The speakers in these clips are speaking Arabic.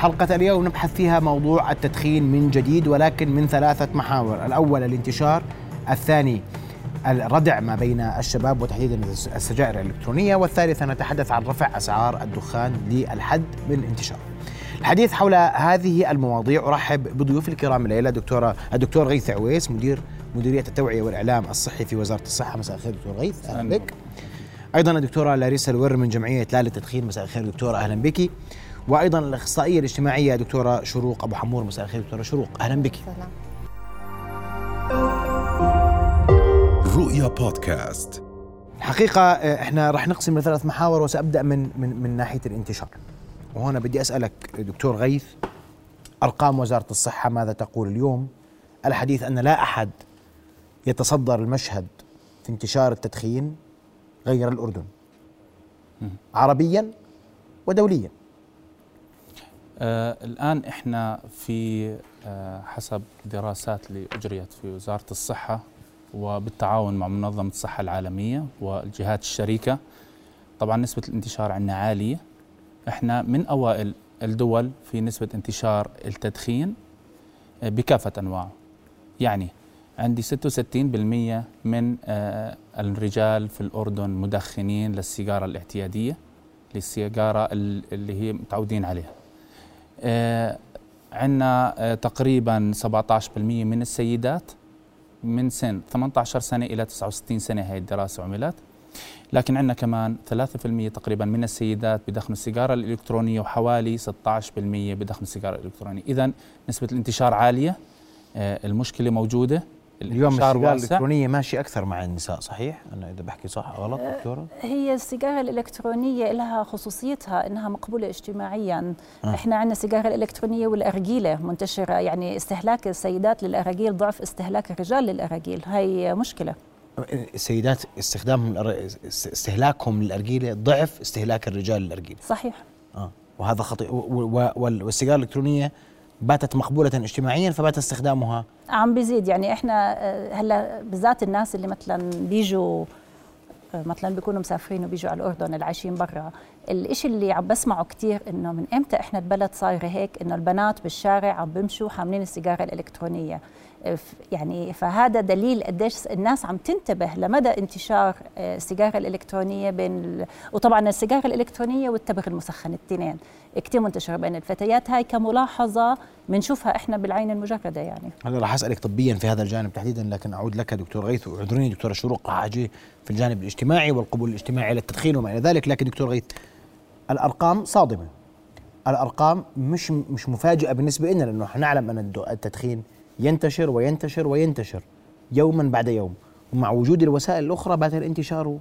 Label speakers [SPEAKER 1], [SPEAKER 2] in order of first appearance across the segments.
[SPEAKER 1] حلقة اليوم نبحث فيها موضوع التدخين من جديد ولكن من ثلاثة محاور. الأول الانتشار الثاني الردع ما بين الشباب وتحديدا السجائر الإلكترونية والثالث نتحدث عن رفع أسعار الدخان للحد من انتشاره الحديث حول هذه المواضيع أرحب بضيوف الكرام الليلة دكتوره الدكتور غيث عويس مدير مديرية التوعية والإعلام الصحي في وزارة الصحة. مساء الخير دكتور غيث أهلا بك. أيضا الدكتوره لاريسا الور من جمعية لا للتدخين. مساء الخير دكتورة أهلا بك. وأيضا الأخصائية الاجتماعية دكتورة شروق أبو حمور. مساء الخير دكتورة شروق. أهلا بك. سلام. رؤيا بودكاست. الحقيقة إحنا راح نقسم لثلاث محاور وسأبدأ من من من ناحية الانتشار. وهنا بدي أسألك دكتور غيث أرقام وزارة الصحة ماذا تقول اليوم؟ الحديث أن لا أحد يتصدر المشهد في انتشار التدخين غير الأردن. عربيا ودوليا.
[SPEAKER 2] آه الآن إحنا في آه حسب دراسات اللي أجريت في وزارة الصحة وبالتعاون مع منظمة الصحة العالمية والجهات الشريكة طبعا نسبة الانتشار عندنا عالية. إحنا من أوائل الدول في نسبة انتشار التدخين آه، بكافة أنواعه. يعني عندي 66% من آه، الرجال في الأردن مدخنين للسيجارة الاعتيادية للسيجارة اللي هي متعودين عليها. آه، عندنا تقريبا 17% من السيدات من سن 18 سنة إلى 69 سنة هي الدراسة عملت. لكن عندنا كمان 3% تقريبا من السيدات بدخنوا السيجارة الإلكترونية وحوالي 16% بدخنوا السيجارة الإلكترونية، اذا نسبة الانتشار عالية آه، المشكلة موجودة.
[SPEAKER 1] اليوم السيجارة الإلكترونية ماشي أكثر مع النساء صحيح؟ أنا إذا بحكي صح غلط
[SPEAKER 3] أه، دكتورة؟ هي السيجارة الإلكترونية لها خصوصيتها إنها مقبولة اجتماعيا. أه. إحنا عندنا السيجارة الإلكترونية والأرجيلة منتشرة يعني استهلاك السيدات للاراجيل ضعف استهلاك الرجال للاراجيل هاي مشكلة.
[SPEAKER 1] السيدات استخدامهم استهلاكهم للأرجيلة ضعف استهلاك الرجال للارجيله
[SPEAKER 3] صحيح.
[SPEAKER 1] آه وهذا خطير. والسيجارة الإلكترونية باتت مقبولة اجتماعيا فبات استخدامها.
[SPEAKER 3] عم بيزيد. يعني إحنا آه، هلأ بالذات الناس اللي مثلا بيجوا آه، مثلا بيكونوا مسافرين وبيجوا على الأردن اللي عايشين برا الإشي اللي عم بسمعه كثير إنه من إمتى إحنا البلد صايرة هيك؟ إنه البنات بالشارع عم بيمشوا حاملين السيجارة الإلكترونية. يعني فهذا دليل قديش الناس عم تنتبه لمدى انتشار آه، السيجارة الإلكترونية بين وطبعا السيجارة الإلكترونية والتبغ المسخن الاثنين كثير منتشره بين الفتيات. هاي كملاحظة بنشوفها إحنا بالعين المجردة يعني.
[SPEAKER 1] هلا راح أسألك طبيا في هذا الجانب تحديدا لكن أعود لك دكتور غيث. واعذريني دكتورة شروق راح أجي في الجانب الاجتماعي والقبول الاجتماعي للتدخين وما إلى ذلك. لكن دكتور غيث الأرقام صادمة. الأرقام مش مش مفاجئة بالنسبة لنا لأنه نعلم أن التدخين ينتشر وينتشر وينتشر يوما بعد يوم. ومع وجود الوسائل الأخرى بات الانتشار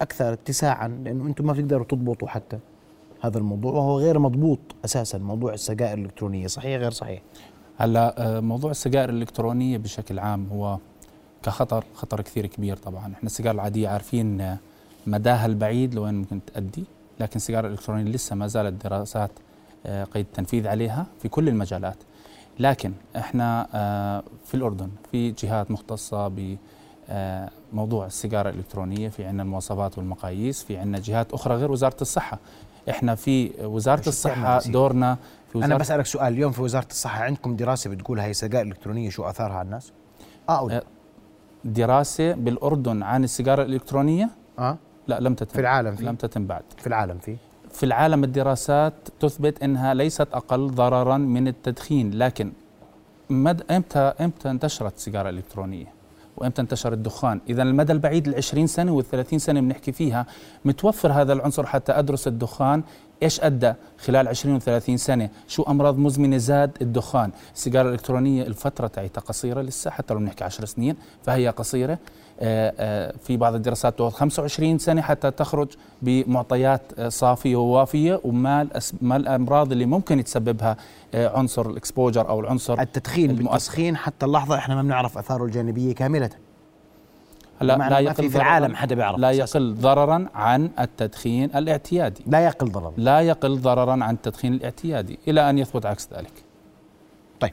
[SPEAKER 1] أكثر اتساعا لأنه أنتم ما بتقدروا تضبطوا حتى هذا الموضوع وهو غير مضبوط أساسا موضوع السجائر الإلكترونية. صحيح غير صحيح؟
[SPEAKER 2] هلا آه، موضوع السجائر الإلكترونية بشكل عام هو كخطر خطر كثير كبير طبعا. إحنا السجائر العادية عارفين مداها البعيد لوين ممكن تؤدي لكن السيجاره الإلكترونية لسه ما زالت دراسات آه، قيد التنفيذ عليها في كل المجالات. لكن إحنا آه، في الأردن في جهات مختصة بموضوع آه، السيجارة الإلكترونية في عندنا المواصفات والمقاييس في عندنا جهات أخرى غير وزارة الصحة. إحنا في وزارة الصحة دورنا في
[SPEAKER 1] وزارة أنا بسألك سؤال اليوم في وزارة الصحة عندكم دراسة بتقول هي السجائر الالكترونيه شو آثارها على الناس؟
[SPEAKER 2] آه أو لا؟ دراسة بالأردن عن السيجارة الإلكترونية؟
[SPEAKER 1] آه.
[SPEAKER 2] لا لم تتم.
[SPEAKER 1] في العالم في؟
[SPEAKER 2] لم تتم بعد.
[SPEAKER 1] في العالم في؟
[SPEAKER 2] في العالم الدراسات تثبت إنها ليست أقل ضررا من التدخين لكن مد إمتى إمتى انتشرت السيجاره الالكترونيه وإمتى انتشر الدخان؟ اذا المدى البعيد ال 20 سنة وال 30 سنة بنحكي فيها. متوفر هذا العنصر حتى أدرس الدخان إيش أدى خلال 20 و 30 سنة؟ شو أمراض مزمنة زاد الدخان؟ السيجارة الإلكترونية الفترة تاعتها قصيرة لسه حتى لو بنحكي 10 سنين فهي قصيرة. آه، آه، في بعض الدراسات تاخذ 25 سنة حتى تخرج بمعطيات آه، صافية ووافية وما ما الأمراض اللي ممكن يتسببها عنصر الإكسبوجر أو العنصر
[SPEAKER 1] التدخين بالتسخين حتى اللحظة إحنا ما بنعرف آثاره الجانبية كاملة.
[SPEAKER 2] لا لا يقل
[SPEAKER 1] في العالم حدا بيعرف
[SPEAKER 2] لا يقل ضررا عن التدخين الاعتيادي.
[SPEAKER 1] لا يقل ضررا.
[SPEAKER 2] لا يقل ضررا عن التدخين الاعتيادي إلى أن يثبت عكس ذلك.
[SPEAKER 1] طيب.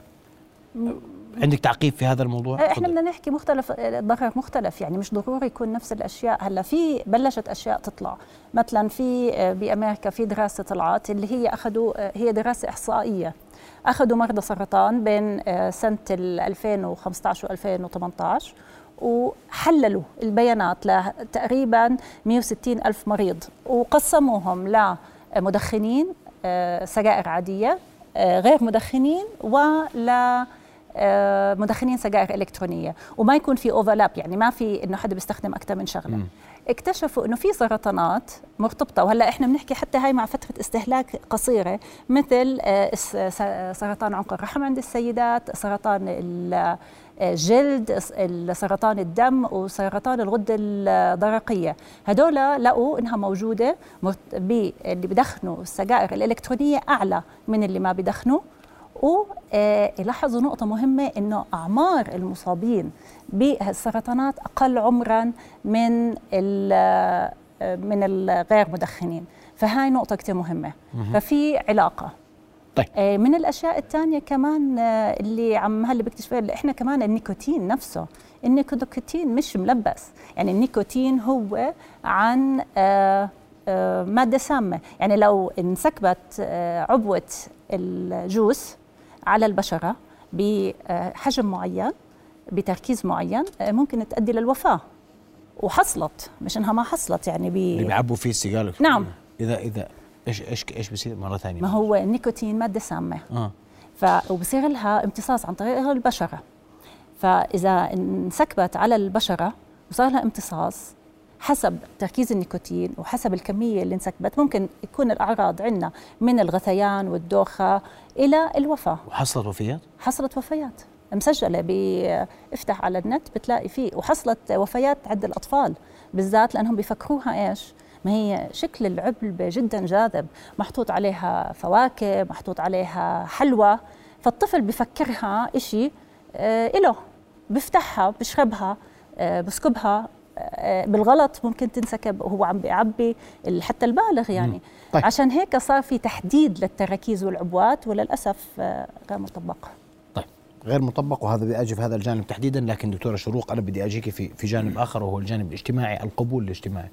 [SPEAKER 1] عندك تعقيب في هذا الموضوع؟
[SPEAKER 3] إحنا بدنا نحكي مختلف ضرر مختلف يعني مش ضروري يكون نفس الأشياء. هلأ في بلشت أشياء تطلع. مثلا في بأمريكا في دراسة طلعت اللي هي أخذوا هي دراسة إحصائية. أخذوا مرضى سرطان بين سنة 2015 و 2018 وحللوا البيانات لتقريبا 160 ألف مريض وقسموهم لمدخنين سجائر عادية غير مدخنين ول مدخنين سجائر إلكترونية وما يكون في اوفرلاب يعني ما في إنه حدا بيستخدم أكثر من شغلة. اكتشفوا إنه في سرطانات مرتبطة. وهلأ إحنا بنحكي حتى هاي مع فترة استهلاك قصيرة مثل سرطان عنق الرحم عند السيدات سرطان الجلد سرطان الدم وسرطان الغدة الدرقية. هدول لقوا إنها موجودة اللي بدخنوا السجائر الإلكترونية أعلى من اللي ما بدخنوا. ولاحظوا نقطة مهمة إنه أعمار المصابين بالسرطانات أقل عمرا من من الغير مدخنين. فهاي نقطة كتير مهمة. ففي علاقة.
[SPEAKER 1] طيب.
[SPEAKER 3] من الأشياء الثانية كمان اللي عم هلأ بكتشفها اللي إحنا كمان النيكوتين نفسه النيكوتين مش ملبس. يعني النيكوتين هو عن مادة سامة. يعني لو انسكبت عبوه الجوس على البشرة بحجم معين بتركيز معين ممكن تؤدي للوفاة. وحصلت مش إنها ما حصلت يعني بي
[SPEAKER 1] اللي بيعبوا فيه السيجارة.
[SPEAKER 3] نعم.
[SPEAKER 1] إذا إذا إيش إيش إيش بصير؟ مرة ثانية.
[SPEAKER 3] ما هو النيكوتين ماده سامه
[SPEAKER 1] آه.
[SPEAKER 3] ف وبصير لها امتصاص عن طريق البشرة. فإذا انسكبت على البشرة وصار لها امتصاص حسب تركيز النيكوتين وحسب الكمية اللي انسكبت ممكن يكون الأعراض عندنا من الغثيان والدوخة إلى الوفاة
[SPEAKER 1] وحصلت وفيات؟
[SPEAKER 3] حصلت وفيات مسجلة افتح على النت بتلاقي فيه وحصلت وفيات عند الأطفال بالذات لأنهم بيفكروها إيش؟ ما هي شكل العلبة جدا جاذب محطوط عليها فواكه محطوط عليها حلوى فالطفل بفكرها إشي آه إله بفتحها بشربها آه بسكبها بالغلط ممكن تنسكب وهو عم بيعبي حتى البالغ يعني. طيب. عشان هيك صار في تحديد للتراكيز والعبوات وللأسف غير مطبق.
[SPEAKER 1] طيب. غير مطبق وهذا بدي أجي في هذا الجانب تحديدا لكن دكتورة شروق أنا بدي أجيك في في جانب آخر وهو الجانب الاجتماعي القبول الاجتماعي.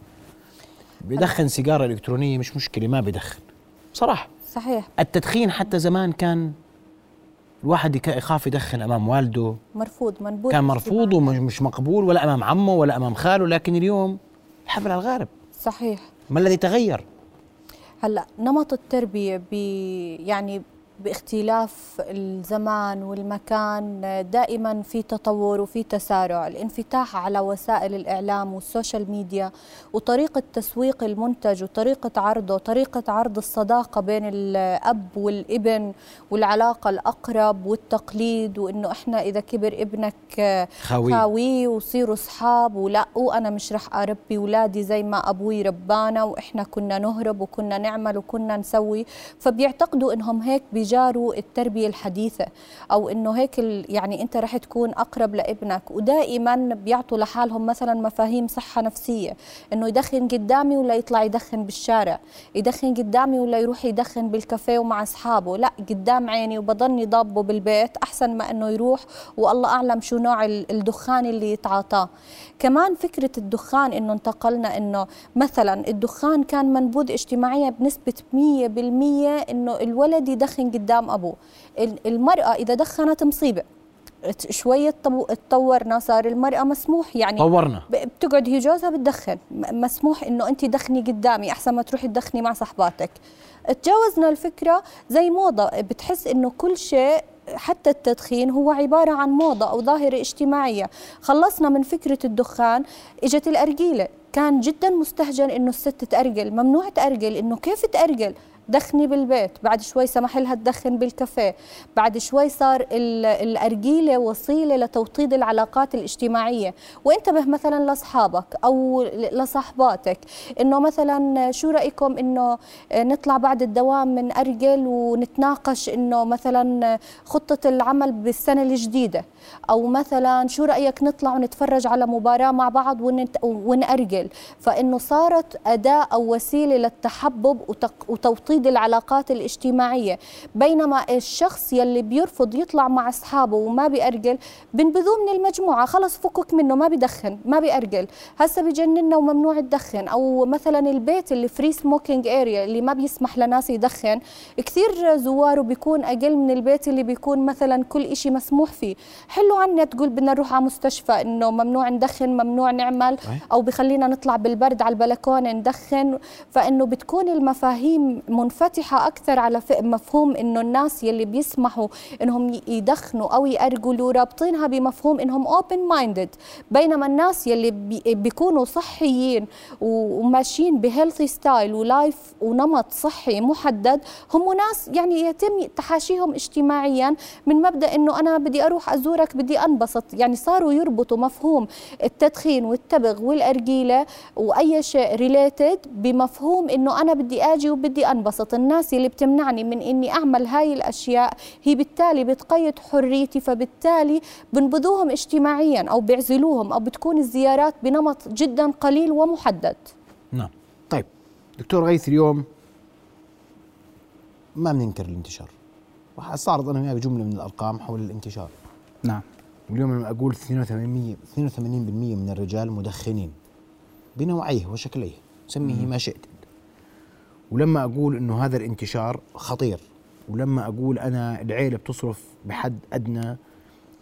[SPEAKER 1] بدخن سيجارة إلكترونية مش مشكلة ما بدخن. صراحة.
[SPEAKER 4] صحيح.
[SPEAKER 1] التدخين حتى زمان كان الواحد يخاف يدخن أمام والده.
[SPEAKER 4] مرفوض منبوذ.
[SPEAKER 1] كان مرفوض ومش مقبول ولا أمام عمه ولا أمام خاله لكن اليوم الحبل على الغارب.
[SPEAKER 4] صحيح.
[SPEAKER 1] ما الذي تغير؟
[SPEAKER 4] هلأ نمط التربية بي يعني باختلاف الزمان والمكان دائما في تطور وفي تسارع. الانفتاح على وسائل الإعلام وال social media وطريقة تسويق المنتج وطريقة عرضه طريقة عرض الصداقة بين الأب والابن والعلاقة الأقرب والتقليد وإنه إحنا إذا كبر ابنك
[SPEAKER 1] خاوي,
[SPEAKER 4] خاوي وصيروا أصحاب ولا وأنا مش رح أربي ولادي زي ما أبوي ربانا وإحنا كنا نهرب وكنا نعمل وكنا نسوي. فبيعتقدوا إنهم هيك بي بيجاروا التربية الحديثة أو إنه هيك يعني أنت رح تكون أقرب لابنك. ودائما بيعطوا لحالهم مثلا مفاهيم صحة نفسية إنه يدخن قدامي ولا يطلع يدخن بالشارع يدخن قدامي ولا يروح يدخن بالكافيه ومع أصحابه. لا قدام عيني وبضلني ضابه بالبيت أحسن ما إنه يروح والله أعلم شو نوع الدخان اللي يتعاطاه. كمان فكرة الدخان إنه انتقلنا إنه مثلا الدخان كان منبوذ اجتماعيا بنسبة 100% إنه الولد يدخن قدام أبوه. المرأة إذا دخنت مصيبة شوية تطورنا صار المرأة مسموح يعني
[SPEAKER 1] طورنا.
[SPEAKER 4] بتقعد هي جوزها بتدخن مسموح إنه أنت دخني قدامي أحسن ما تروحي تدخني مع صحباتك. تجاوزنا الفكرة زي موضة. بتحس إنه كل شيء حتى التدخين هو عبارة عن موضة أو ظاهرة اجتماعية. خلصنا من فكرة الدخان إجت الأرجيلة. كان جدا مستهجن إنه الست تأرجل. ممنوع تأرجل إنه كيف تأرجل؟ دخني بالبيت بعد شوي سمح لها تدخن بالكافيه. بعد شوي صار الأرجيلة وسيلة لتوطيد العلاقات الاجتماعية. وانتبه مثلا لأصحابك أو لصحباتك إنه مثلا شو رأيكم إنه نطلع بعد الدوام من أرجل ونتناقش إنه مثلا خطة العمل بالسنة الجديدة؟ أو مثلا شو رأيك نطلع ونتفرج على مباراة مع بعض ونأرجل؟ فإنه صارت أداة أو وسيلة للتحبب وتوطيد توطيد العلاقات الاجتماعية. بينما الشخص يلي بيرفض يطلع مع أصحابه وما بيأرجل بنبذوه من المجموعة. خلص فكك منه ما بيدخن ما بيأرجل. هسا بجننا وممنوع تدخن أو مثلا البيت اللي free smoking area اللي ما بيسمح لناس يدخن كثير زواره بيكون أقل من البيت اللي بيكون مثلا كل إشي مسموح فيه. حلو عنا تقول بدنا نروح على مستشفى إنه ممنوع ندخن ممنوع نعمل أو بخلينا نطلع بالبرد على البلكونة ندخن. فإنه بتكون المفاهيم منفتحة أكثر على مفهوم إنه الناس يلي بيسمحوا إنهم يدخنوا أو يأرجلوا رابطينها بمفهوم إنهم open minded بينما الناس يلي بيكونوا صحيين وماشيين ب healthy style و life ونمط صحي محدد هم ناس يعني يتم تحاشيهم اجتماعيا من مبدأ إنه أنا بدي أروح ازورك بدي أنبسط. يعني صاروا يربطوا مفهوم التدخين والتبغ والأرجيلة وأي شيء related بمفهوم إنه أنا بدي آجي وبدي أنبسط. الناس اللي بتمنعني من إني أعمل هاي الأشياء هي بالتالي بتقيد حريتي فبالتالي بنبذوهم اجتماعيا أو بيعزلوهم أو بتكون الزيارات بنمط جدا قليل ومحدد.
[SPEAKER 1] نعم. طيب دكتور غيث اليوم ما بننكر الانتشار. وحستعرض أنا وياك جمله من الأرقام حول الانتشار.
[SPEAKER 2] نعم.
[SPEAKER 1] واليوم لما أقول 82% 82% من الرجال مدخنين بنوعيه وشكليه سميه ما شئت. ولما أقول إنه هذا الانتشار خطير ولما أقول أنا العيلة بتصرف بحد أدنى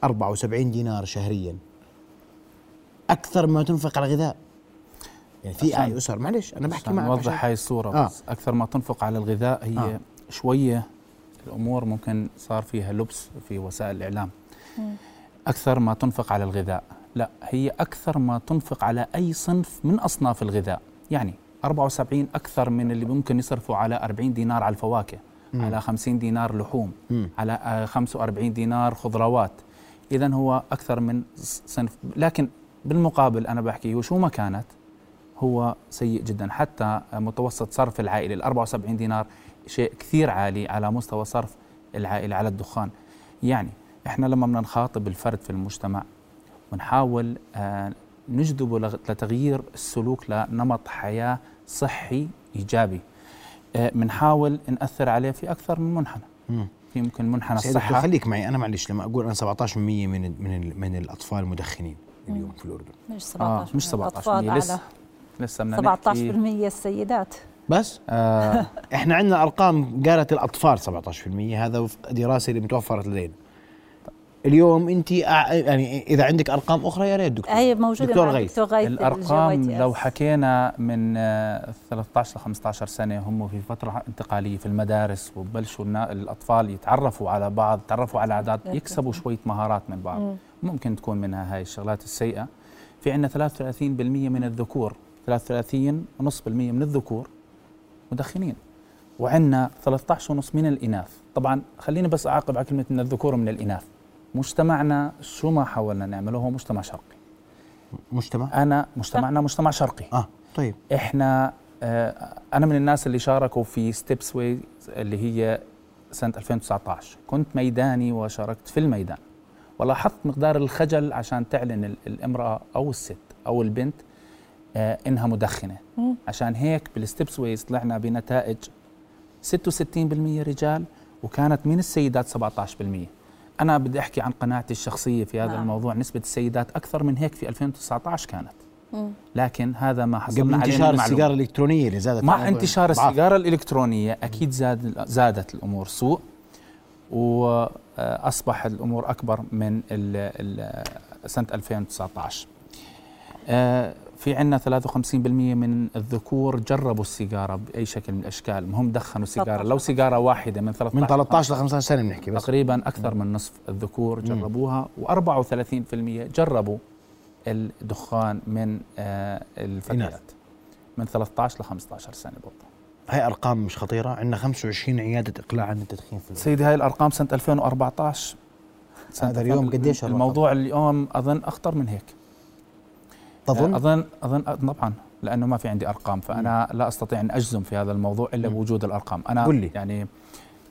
[SPEAKER 1] 74 دينار شهريا. أكثر ما تنفق على الغذاء. يعني في آي أسر معلش أنا بحكي معك
[SPEAKER 2] نوضح هاي الصورة
[SPEAKER 1] آه.
[SPEAKER 2] بس. أكثر ما تنفق على الغذاء هي آه. شوية الأمور ممكن صار فيها لبس في وسائل الإعلام. أكثر ما تنفق على الغذاء. لا هي أكثر ما تنفق على أي صنف من أصناف الغذاء. يعني 74 أكثر من اللي ممكن يصرفوا على 40 دينار على الفواكه مم. على 50 دينار لحوم مم. على 45 دينار خضروات. اذا هو أكثر من صنف. لكن بالمقابل أنا بحكي وشو ما كانت هو سيء جدا. حتى متوسط صرف العائلة ال 74 دينار شيء كثير عالي على مستوى صرف العائلة على الدخان. يعني إحنا لما بدنا نخاطب الفرد في المجتمع ونحاول آه نجذبه لتغيير السلوك لنمط حياة صحي إيجابي. بنحاول آه نأثر عليه في أكثر من منحنى. في يمكن منحنى الصحة.
[SPEAKER 1] خليك معي. أنا معلش لما أقول أنا 17% من من من الأطفال المدخنين اليوم في الأردن.
[SPEAKER 3] مش 17
[SPEAKER 2] آه مش 17 لسه لسه بدنا
[SPEAKER 3] 17% السيدات.
[SPEAKER 1] بس؟ آه. إحنا عندنا أرقام قالت الأطفال 17% هذا وفق دراسة اللي متوفرت لدينا. اليوم انت يعني إذا عندك أرقام أخرى يا ريت دكتور.
[SPEAKER 3] هي موجودة
[SPEAKER 1] دكتور غيث.
[SPEAKER 3] دكتور غيث
[SPEAKER 2] الأرقام لو حكينا من 13 ل 15 سنة هم في فترة انتقالية في المدارس وبلشوا الأطفال يتعرفوا على بعض يتعرفوا على عادات يكسبوا شوية مهارات من بعض. ممكن تكون منها هاي الشغلات السيئة. في عندنا 33% من الذكور 33.5% من الذكور مدخنين. وعندنا 13.5 من الإناث. طبعا خليني بس أعاقب على كلمة من الذكور ومن الإناث. مجتمعنا شو ما حاولنا نعمله هو مجتمع شرقي.
[SPEAKER 1] مجتمع؟
[SPEAKER 2] أنا مجتمعنا مجتمع شرقي.
[SPEAKER 1] آه طيب.
[SPEAKER 2] إحنا آه أنا من الناس اللي شاركوا في STEPwise اللي هي سنة 2019 كنت ميداني وشاركت في الميدان. ولاحظت مقدار الخجل عشان تعلن الإمرأة أو الست أو البنت آه إنها مدخنة. مم. عشان هيك بال STEPwise طلعنا بنتائج 66% رجال وكانت من السيدات 17% أنا بدي أحكي عن قناعتي الشخصية في هذا نعم. الموضوع نسبة السيدات أكثر من هيك في 2019 كانت. لكن هذا ما
[SPEAKER 1] حصلنا قبل انتشار السيجارة الإلكترونية اللي زادت
[SPEAKER 2] مع انتشار السيجارة الإلكترونية أكيد زاد زادت الأمور سوء واصبح الأمور أكبر من سنة 2019 في عندنا 53% من الذكور جربوا السيجارة بأي شكل من الأشكال. هم دخنوا سيجارة. لو سيجارة واحدة من 13
[SPEAKER 1] من 13 ل 15 سنة بنحكي
[SPEAKER 2] بس. تقريبا أكثر من نصف الذكور جربوها و34% جربوا الدخان من آه الفتيات من 13 ل 15 سنة برضه.
[SPEAKER 1] هاي أرقام مش خطيرة؟ عندنا 25 عيادة إقلاع عن التدخين في
[SPEAKER 2] الوقت. سيدي هاي الأرقام سنة 2014
[SPEAKER 1] هذا اليوم قديش
[SPEAKER 2] الموضوع اليوم أظن أخطر من هيك.
[SPEAKER 1] تظن؟
[SPEAKER 2] اظن اظن طبعا لأنه ما في عندي أرقام فأنا لا أستطيع أن أجزم في هذا الموضوع إلا بوجود الأرقام. أنا
[SPEAKER 1] قل لي.
[SPEAKER 2] يعني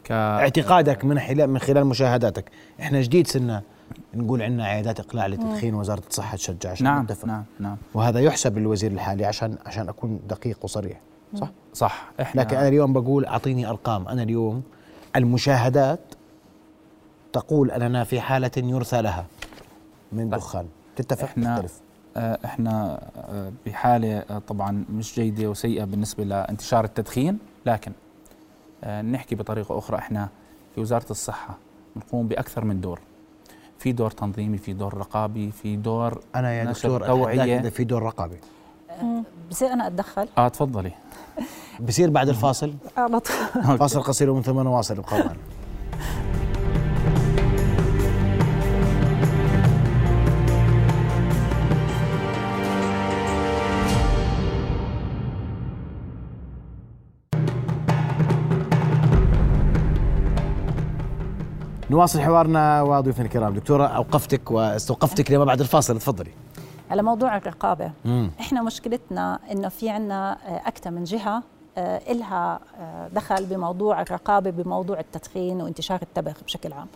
[SPEAKER 1] ك اعتقادك من خلال من خلال مشاهداتك. إحنا جديد صرنا نقول عندنا عيادات إقلاع للتدخين وزارة الصحة تشجع عشان
[SPEAKER 2] نعم نعم نعم.
[SPEAKER 1] وهذا يحسب للوزير الحالي عشان عشان أكون دقيق وصريح صح؟
[SPEAKER 2] صح إحنا
[SPEAKER 1] لكن أنا اليوم بقول أعطيني أرقام. أنا اليوم المشاهدات تقول أننا في حالة يرثى لها من. دخان. تتفق؟
[SPEAKER 2] إحنا
[SPEAKER 1] تختلف.
[SPEAKER 2] إحنا آه، بحالة آه، طبعا مش جيدة وسيئة بالنسبة لانتشار التدخين لكن آه، نحكي بطريقة أخرى. إحنا في وزارة الصحة نقوم بأكثر من دور. في دور تنظيمي في دور رقابي في دور
[SPEAKER 1] أنا يا دكتور
[SPEAKER 2] توعية.
[SPEAKER 1] توعيه في دور رقابي.
[SPEAKER 3] بصير أنا أتدخل؟
[SPEAKER 2] آه تفضلي.
[SPEAKER 1] بصير بعد الفاصل؟
[SPEAKER 3] على طول.
[SPEAKER 1] فاصل قصير ومن ثم نواصل ابقوا نواصل حوارنا وضيوفنا الكرام. دكتورة أوقفتك واستوقفتك لما بعد الفاصل. تفضلي.
[SPEAKER 3] على موضوع الرقابة.
[SPEAKER 1] مم.
[SPEAKER 3] إحنا مشكلتنا إنه في عنا أكثر من جهة آه، إلها آه، دخل بموضوع الرقابة بموضوع التدخين وانتشار التبغ بشكل عام.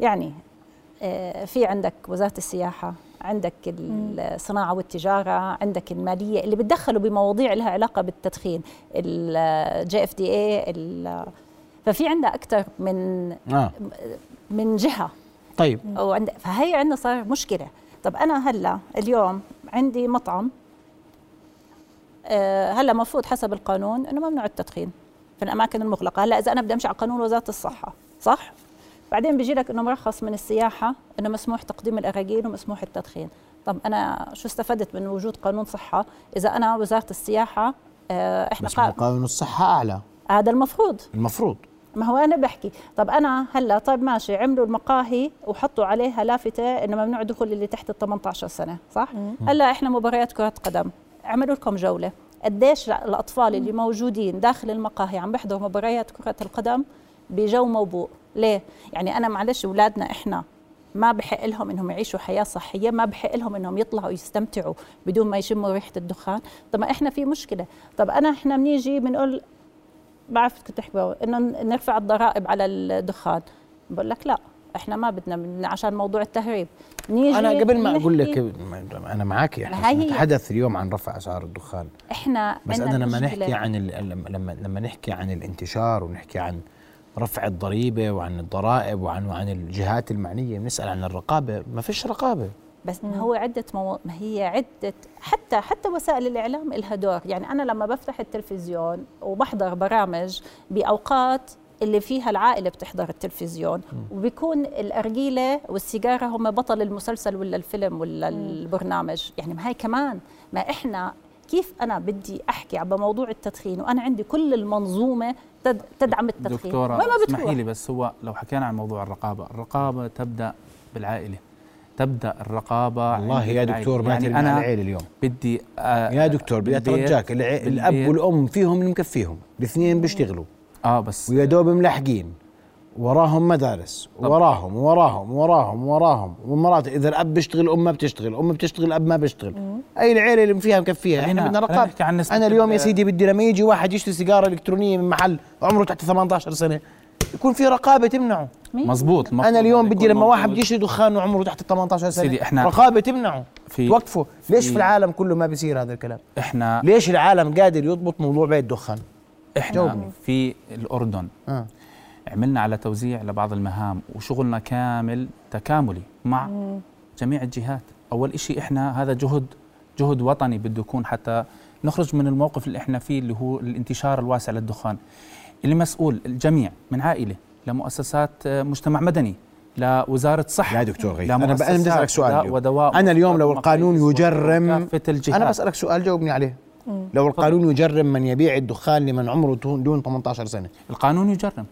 [SPEAKER 3] يعني آه، في عندك وزارة السياحة عندك الصناعة والتجارة عندك المالية اللي بتدخلوا بمواضيع لها علاقة بالتدخين الجي إف دي اي ففي عندنا أكثر من
[SPEAKER 1] آه.
[SPEAKER 3] من جهة.
[SPEAKER 1] طيب.
[SPEAKER 3] وعند فهي عندنا صار مشكلة. طب أنا هلأ اليوم عندي مطعم آه، هلأ مفروض حسب القانون إنه ممنوع التدخين في الأماكن المغلقة. هلأ إذا أنا بدي أمشي على قانون وزارة الصحة صح؟ بعدين بيجي لك إنه مرخص من السياحة إنه مسموح تقديم الاراجيل ومسموح التدخين. طب أنا شو استفدت من وجود قانون صحة؟ إذا أنا وزارة السياحة آه، إحنا.
[SPEAKER 1] قانون الصحة أعلى.
[SPEAKER 3] هذا المفروض.
[SPEAKER 1] المفروض.
[SPEAKER 3] ما هو أنا بحكي. طب أنا هلأ طيب ماشي عملوا المقاهي وحطوا عليها لافته إنه ممنوع دخول اللي تحت ال 18 سنة صح؟ هلأ إحنا مباريات كرة قدم. عملوا لكم جولة. قديش الأطفال اللي موجودين داخل المقاهي عم بيحضروا مباريات كرة القدم بجو موبوء. ليه؟ يعني أنا معلش اولادنا إحنا ما بحق لهم إنهم يعيشوا حياة صحية ما بحق لهم إنهم يطلعوا يستمتعوا بدون ما يشموا ريحة الدخان. طب ما إحنا في مشكلة. طب أنا إحنا بنيجي بنقول بعرف بقى، إنه نرفع الضرائب على الدخان. بقول لك لا إحنا ما بدنا من عشان موضوع التهريب. نيجي
[SPEAKER 1] أنا قبل ما
[SPEAKER 3] نحكي-
[SPEAKER 1] لك أنا معك
[SPEAKER 3] إحنا.
[SPEAKER 1] نتحدث اليوم عن رفع أسعار الدخان.
[SPEAKER 3] إحنا
[SPEAKER 1] بس
[SPEAKER 3] عنا
[SPEAKER 1] أنا لما. نحكي عن لما لما نحكي عن الانتشار ونحكي عن رفع الضريبة وعن الضرائب وعن وعن الجهات المعنية بنسأل عن الرقابة. ما فيش رقابة.
[SPEAKER 3] بس ما هو عدة مو... ما هي عدة حتى حتى وسائل الإعلام إلها دور. يعني أنا لما بفتح التلفزيون وبحضر برامج بأوقات اللي فيها العائلة بتحضر التلفزيون وبيكون الأرجيلة والسيجارة هم بطل المسلسل ولا الفيلم ولا البرنامج. يعني ما هي كمان ما إحنا كيف أنا بدي أحكي على موضوع التدخين وأنا عندي كل المنظومة تد... تدعم التدخين؟ ما
[SPEAKER 2] اسمحي لي بس هو لو حكينا عن موضوع الرقابة الرقابة تبدأ بالعائلة. تبدأ الرقابة
[SPEAKER 1] والله يا. دكتور ما
[SPEAKER 2] يعني
[SPEAKER 1] على العيل اليوم.
[SPEAKER 2] بدي آه
[SPEAKER 1] يا دكتور بدي أترجاك
[SPEAKER 2] الأب
[SPEAKER 1] والأم فيهم اللي مكفيهم الاثنين بيشتغلوا.
[SPEAKER 2] آه بس
[SPEAKER 1] ويا دوب ملحقين وراهم مدارس وراهم وراهم وراهم وراهم. ومرات إذا الأب بيشتغل الام ما بتشتغل الام بتشتغل الأب ما بيشتغل. أي العيلة اللي فيها مكفيها.
[SPEAKER 2] إحنا
[SPEAKER 1] بدنا
[SPEAKER 2] رقابة.
[SPEAKER 1] أنا اليوم يا سيدي بدي لما يجي واحد يشتري سيجارة إلكترونية من محل عمره تحت 18 سنة. يكون في رقابة تمنعه.
[SPEAKER 2] مزبوط المفروض
[SPEAKER 1] أنا اليوم بدي لما واحد. بده يشتري دخان وعمره تحت 18 سنة
[SPEAKER 2] سيدي، إحنا
[SPEAKER 1] رقابة تمنعه.
[SPEAKER 2] في-
[SPEAKER 1] توقفه ليش
[SPEAKER 2] في-
[SPEAKER 1] في العالم كله ما بيصير هذا الكلام؟
[SPEAKER 2] إحنا
[SPEAKER 1] ليش العالم قادر يضبط موضوع بيع الدخان؟
[SPEAKER 2] إحنا
[SPEAKER 1] جاوبني.
[SPEAKER 2] في الأردن
[SPEAKER 1] آه.
[SPEAKER 2] عملنا على توزيع لبعض المهام وشغلنا كامل تكاملي مع جميع الجهات. أول إشي إحنا هذا جهد جهد وطني بده يكون حتى نخرج من الموقف اللي إحنا فيه اللي هو الانتشار الواسع للدخان. اللي مسؤول الجميع من عائلة لمؤسسات آه، مجتمع مدني لوزارة صحة
[SPEAKER 1] يا دكتور غيث
[SPEAKER 2] أنا
[SPEAKER 1] أنا بدي أسألك سؤال اليوم.
[SPEAKER 2] ودواء
[SPEAKER 1] أنا اليوم لو القانون يجرم أنا بسألك سؤال جاوبني عليه. لو القانون يجرم من يبيع الدخان لمن عمره دون دون 18 سنة.
[SPEAKER 2] القانون يجرم.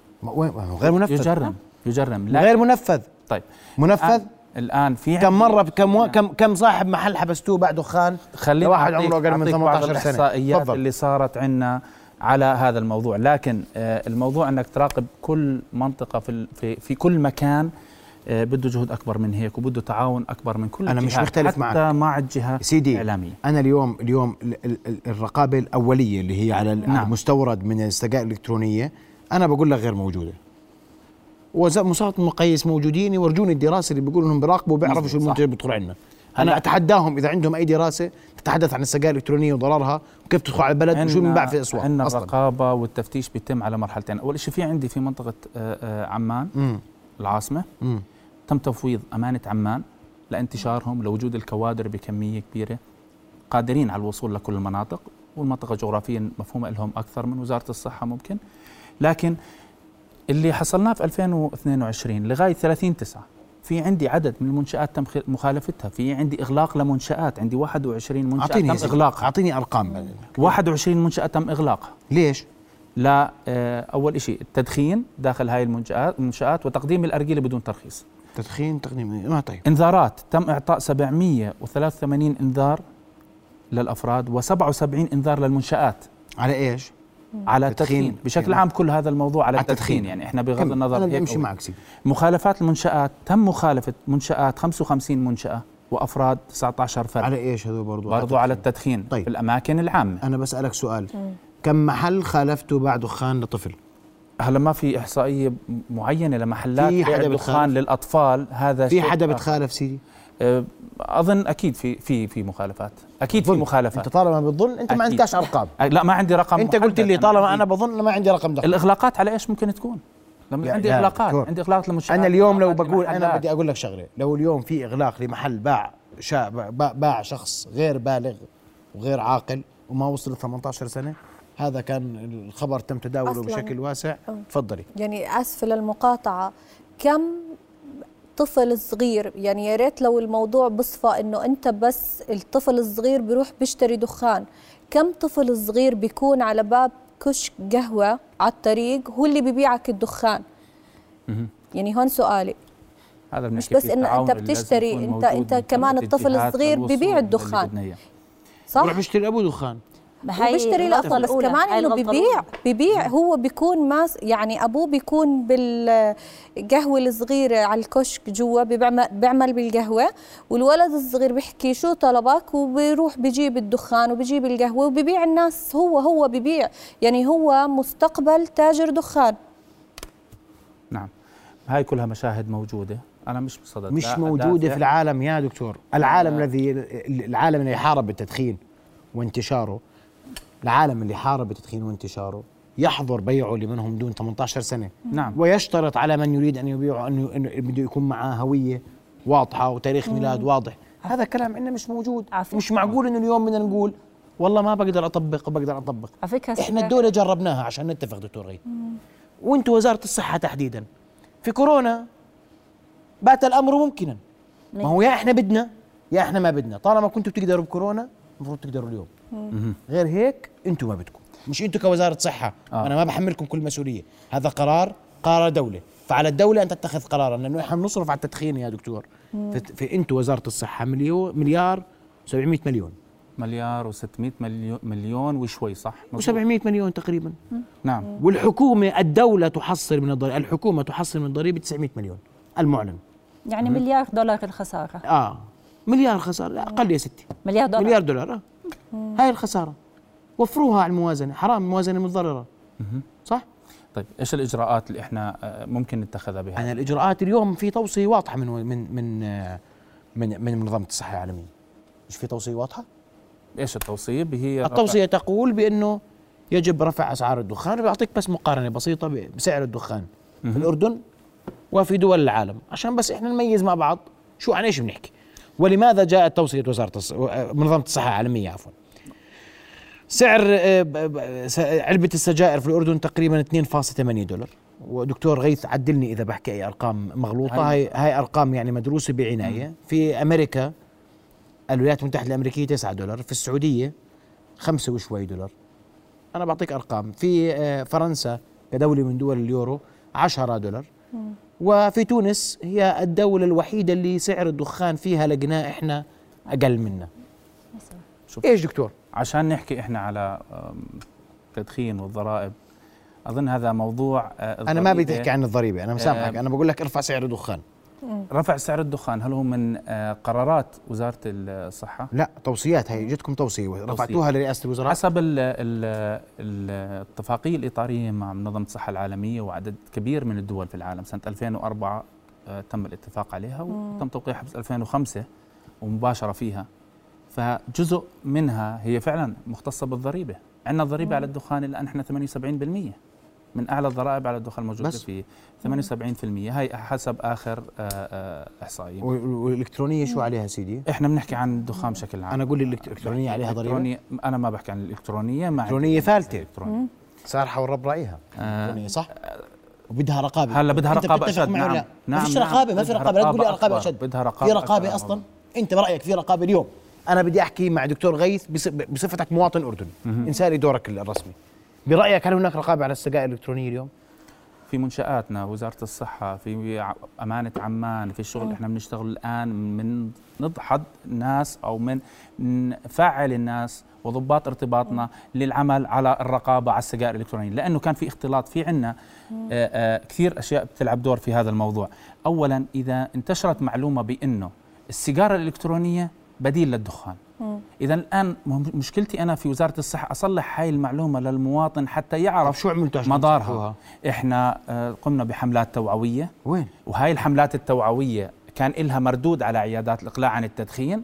[SPEAKER 1] غير منفذ.
[SPEAKER 2] يجرم يجرم. لا.
[SPEAKER 1] غير منفذ.
[SPEAKER 2] طيب.
[SPEAKER 1] منفذ؟
[SPEAKER 2] الآن, الآن في
[SPEAKER 1] كم مره كم و- كم كم صاحب محل حبستوه باع دخان؟
[SPEAKER 2] خليني
[SPEAKER 1] لواحد
[SPEAKER 2] أعطيك-
[SPEAKER 1] عمره أقل من
[SPEAKER 2] أعطيك بعض
[SPEAKER 1] 18
[SPEAKER 2] سنة.
[SPEAKER 1] الإحصائيات.
[SPEAKER 2] اللي صارت عندنا على هذا الموضوع لكن آه، الموضوع أنك تراقب كل منطقة في في, في كل مكان آه، بده جهد أكبر من هيك وبده تعاون أكبر من كل
[SPEAKER 1] مش
[SPEAKER 2] الجهات،
[SPEAKER 1] مختلف
[SPEAKER 2] حتى
[SPEAKER 1] معك.
[SPEAKER 2] مع الجهة
[SPEAKER 1] سيدي
[SPEAKER 2] الإعلامية
[SPEAKER 1] أنا اليوم اليوم ال- ال- ال- الرقابة الأولية اللي هي على
[SPEAKER 2] نعم.
[SPEAKER 1] المستورد من السجائر الإلكترونية أنا بقول لك غير موجودة ومصادر مقيس موجودين يورجوني الدراسة اللي بيقولوا إنهم بيراقبوا وبيعرفوا
[SPEAKER 2] مظبوط،
[SPEAKER 1] شو. المنتج بيدخل عندنا أنا أتحداهم إذا عندهم أي دراسة تتحدث عن السجائر الإلكترونية وضررها وكيف تدخل على البلد وشو بنباع في الأسواق
[SPEAKER 2] عندنا الرقابة والتفتيش بيتم على مرحلتين أول شيء في عندي في منطقة آه، آه، عمان
[SPEAKER 1] مم.
[SPEAKER 2] العاصمة
[SPEAKER 1] مم.
[SPEAKER 2] تم تفويض أمانة عمان لانتشارهم لوجود الكوادر بكمية كبيرة قادرين على الوصول لكل المناطق والمنطقة جغرافيا مفهومة لهم أكثر من وزارة الصحة ممكن لكن اللي حصلناه في 2022 لغاية 30 9 في عندي عدد من المنشآت تم مخالفتها. في عندي إغلاق لمنشآت. عندي 21 منشأة
[SPEAKER 1] أعطيني يا
[SPEAKER 2] تم. إغلاقها.
[SPEAKER 1] أعطيني أرقام.
[SPEAKER 2] 21 منشأة تم إغلاقها.
[SPEAKER 1] ليش؟
[SPEAKER 2] لا آه، أول شيء التدخين داخل هاي المنشآت المنشآت وتقديم الأرجيلة بدون ترخيص.
[SPEAKER 1] تدخين تقديم ما طيب.
[SPEAKER 2] انذارات تم إعطاء 783 إنذار للأفراد و77 إنذار للمنشآت.
[SPEAKER 1] على إيش؟
[SPEAKER 2] على
[SPEAKER 1] تدخين.
[SPEAKER 2] التدخين بشكل عام كل هذا الموضوع على
[SPEAKER 1] على
[SPEAKER 2] التدخين
[SPEAKER 1] التدخين.
[SPEAKER 2] يعني إحنا بغض. النظر
[SPEAKER 1] أنا
[SPEAKER 2] أو-
[SPEAKER 1] معك سيدي
[SPEAKER 2] مخالفات المنشآت تم مخالفة منشآت 55 منشأة وأفراد 19 فرد
[SPEAKER 1] على إيش هذول برضو
[SPEAKER 2] برضو على التدخين
[SPEAKER 1] طيب.
[SPEAKER 2] في الأماكن العامة
[SPEAKER 1] أنا بسألك سؤال كم محل خالفته باع دخان لطفل؟
[SPEAKER 2] هلا ما في إحصائية معينة لمحلات
[SPEAKER 1] في حدا
[SPEAKER 2] الدخان
[SPEAKER 1] بتخالف؟
[SPEAKER 2] للأطفال هذا
[SPEAKER 1] في حدا. بتخالف سيدي؟
[SPEAKER 2] أه، أظن أكيد في في في مخالفات أكيد في. مخالفات
[SPEAKER 1] أنت طالما بتظن أنت ما. عندكش أرقام
[SPEAKER 2] أه، لا ما عندي رقم
[SPEAKER 1] أنت قلت. لي طالما
[SPEAKER 2] عندي
[SPEAKER 1] أنا بظن ما عندي رقم دخل
[SPEAKER 2] الإغلاقات على إيش ممكن تكون؟ لما عندي
[SPEAKER 1] دكتور.
[SPEAKER 2] عندي إغلاقات لمنشآت
[SPEAKER 1] أنا اليوم لو بقول
[SPEAKER 2] أنا.
[SPEAKER 1] بدي أقول لك شغلة لو اليوم في إغلاق لمحل باع شا باع, باع شخص غير بالغ وغير عاقل وما وصل 18 سنة هذا كان الخبر تم تداوله. بشكل واسع. تفضلي
[SPEAKER 4] يعني اسفه للمقاطعه كم طفل صغير يعني يا ريت لو الموضوع بصفى إنه أنت بس الطفل الصغير بيروح بيشتري دخان كم طفل صغير بيكون على باب كشك قهوة على الطريق هو اللي بيبيعك الدخان. يعني هون سؤالي.
[SPEAKER 2] هذا
[SPEAKER 4] مش
[SPEAKER 2] بنحكي
[SPEAKER 4] بس
[SPEAKER 2] اللي لازم
[SPEAKER 4] بتشتري، أنت
[SPEAKER 2] من
[SPEAKER 4] كمان الطفل الصغير ببيع الدخان. صح؟
[SPEAKER 1] بروح بيشتري ابوه دخان.
[SPEAKER 4] وبيشتري
[SPEAKER 3] الغلطة
[SPEAKER 4] لقطة بس. كمان
[SPEAKER 3] إنه
[SPEAKER 4] ببيع. ببيع هو بيكون ماس يعني أبوه بيكون بالقهوة الصغيرة على الكشك جوا بيعمل بيعمل بالقهوة والولد الصغير بيحكي شو طلبك؟ وبيروح بيجيب الدخان وبيجيب القهوة وبيبيع الناس هو هو ببيع. يعني هو مستقبل تاجر دخان.
[SPEAKER 2] نعم. هاي كلها مشاهد موجودة. أنا مش بصدد
[SPEAKER 1] مش
[SPEAKER 2] لا موجودة.
[SPEAKER 1] في العالم يا دكتور. العالم الذي العالم اللي حارب التدخين وانتشاره العالم اللي حارب التدخين وانتشاره يحظر بيعه لمنهم دون 18 سنة.
[SPEAKER 2] نعم.
[SPEAKER 1] ويشترط على من يريد أن يبيعه انه بده يكون معاه هوية واضحة وتاريخ ميلاد واضح. هذا كلام عندنا مش موجود.
[SPEAKER 3] عفوا.
[SPEAKER 1] مش معقول إنه اليوم بدنا نقول والله ما بقدر أطبق وبقدر أطبق.
[SPEAKER 3] على
[SPEAKER 1] فكرة
[SPEAKER 3] إحنا
[SPEAKER 1] الدولة جربناها عشان نتفق دكتور غيث. وأنتم وزارة الصحة تحديدا. في كورونا بات الأمر ممكنا. ما هو يا إحنا بدنا يا إحنا ما بدنا. طالما كنتوا بتقدروا بكورونا المفروض تقدروا اليوم. غير هيك أنتم ما بدكم. مش أنتم كوزارة صحة.
[SPEAKER 2] آه.
[SPEAKER 1] أنا ما بحملكم كل مسؤولية. هذا قرار قرار دولة. فعلى الدولة أن تتخذ قرارا لأنه إحنا بنصرف على التدخين يا دكتور. في, في أنتم وزارة الصحة مليون مليار 700 مليون.
[SPEAKER 2] مليار و600 مليون مليون وشوي صح؟ مظبوط.
[SPEAKER 1] و700 مليون تقريبا.
[SPEAKER 2] نعم.
[SPEAKER 1] والحكومة الدولة تحصل من الضريبة. الحكومة تحصل من الضريبة 900 مليون. المعلن.
[SPEAKER 3] يعني مليار دولار الخساره
[SPEAKER 1] آه. مليار خسارة. أقل يا ستي.
[SPEAKER 3] مليار دولار.
[SPEAKER 1] مليار دولار. آه. هاي الخسارة. وفروها على الموازنة. حرام الموازنة متضررة. صح؟
[SPEAKER 2] طيب إيش الإجراءات اللي إحنا آه، ممكن نتخذها بها
[SPEAKER 1] أنا الإجراءات اليوم في توصية واضحة من من من آه، من من منظمة الصحة العالمية. مش في توصية واضحة؟
[SPEAKER 2] إيش التوصية؟ هي
[SPEAKER 1] التوصية تقول بأنه يجب رفع أسعار الدخان. بعطيك بس مقارنة بسيطة بسعر الدخان. في الأردن وفي دول العالم. عشان بس إحنا نميز مع بعض. شو عن إيش بنحكي؟ ولماذا جاءت توصية وزارة الص... آه، منظمة الصحة العالمية عفوا؟ سعر آه، علبة السجائر في الأردن تقريبا 2.8 دولار. ودكتور غيث عدلني إذا بحكي أي أرقام مغلوطة. هاي. هاي أرقام يعني مدروسة بعناية. في أمريكا الولايات المتحدة الأمريكية 9 دولار في السعودية خمسة وشوي دولار. أنا بعطيك أرقام. في آه، فرنسا كدولة من دول اليورو 10 دولار. وفي تونس هي الدولة الوحيدة اللي سعر الدخان فيها لقيناه إحنا أقل منا
[SPEAKER 2] شوف.
[SPEAKER 1] إيش دكتور؟
[SPEAKER 2] عشان نحكي إحنا على آم، تدخين والضرائب. أظن هذا موضوع آه،
[SPEAKER 1] أنا ما بدي. تحكي عن الضريبة أنا مسامحك. أنا بقول لك ارفع سعر الدخان.
[SPEAKER 2] رفع سعر الدخان هل هو من آه، قرارات وزارة الصحة؟
[SPEAKER 1] لا توصيات. هي جتكم توصية. رفعتوها لرئاسة الوزراء.
[SPEAKER 2] حسب ال ال ال الاتفاقية الإطارية مع منظمة الصحة العالمية وعدد كبير من الدول في العالم. سنة 2004 آه، تم الاتفاق عليها وتم توقيعها في 2005 ومباشرة فيها. فجزء منها هي فعلا مختصة بالضريبة. عندنا ضريبة على الدخان الآن إحنا 78% من أعلى الضرائب على الدخان الموجودة
[SPEAKER 1] بس.
[SPEAKER 2] فيه. 78% هاي حسب آخر آه، آه، إحصائية.
[SPEAKER 1] وال- والإلكترونية شو عليها سيدي؟
[SPEAKER 2] إحنا بنحكي عن الدخان بشكل عام.
[SPEAKER 1] أنا أقول الالكترونيه عليها
[SPEAKER 2] ضريبة؟ أنا ما بحكي عن الإلكترونية مع. الالكترونيه
[SPEAKER 1] سارحه والرب رأيها.
[SPEAKER 2] آه،
[SPEAKER 1] الالكترونيه صح؟ وبدها رقابة.
[SPEAKER 2] هلا بدها رقابة
[SPEAKER 1] أشد.
[SPEAKER 2] نعم.
[SPEAKER 1] لا؟
[SPEAKER 2] نعم
[SPEAKER 1] ما فيش
[SPEAKER 2] نعم.
[SPEAKER 1] رقابة ما في رقابة. لا تقول لي
[SPEAKER 2] رقابة.
[SPEAKER 1] أشد.
[SPEAKER 2] بدها رقابة
[SPEAKER 1] في رقابه. أصلا؟ أنت برأيك في رقابة اليوم؟ أنا بدي أحكي مع دكتور غيث بص- بصفتك مواطن أردني. إنسان دورك الرسمي. برأيك هل هناك رقابة على السجائر الإلكترونية اليوم؟
[SPEAKER 2] في منشآتنا وزارة الصحة في أمانة عمان في الشغل اللي إحنا بنشتغل الآن من نضحض ناس أو من نفعل الناس وضباط ارتباطنا للعمل على الرقابة على السجائر الإلكترونية. لأنه كان في اختلاط. في عنا آه، آه، كثير أشياء بتلعب دور في هذا الموضوع. أولا إذا انتشرت معلومة بأنه السيجارة الإلكترونية بديل للدخان. إذا الآن م- مشكلتي أنا في وزارة الصحة أصلح هاي المعلومة للمواطن حتى يعرف
[SPEAKER 1] شو عملتوا تصلحوها؟
[SPEAKER 2] إحنا آه، قمنا بحملات توعوية.
[SPEAKER 1] وين؟
[SPEAKER 2] وهاي الحملات التوعوية كان لها مردود على عيادات الإقلاع عن التدخين.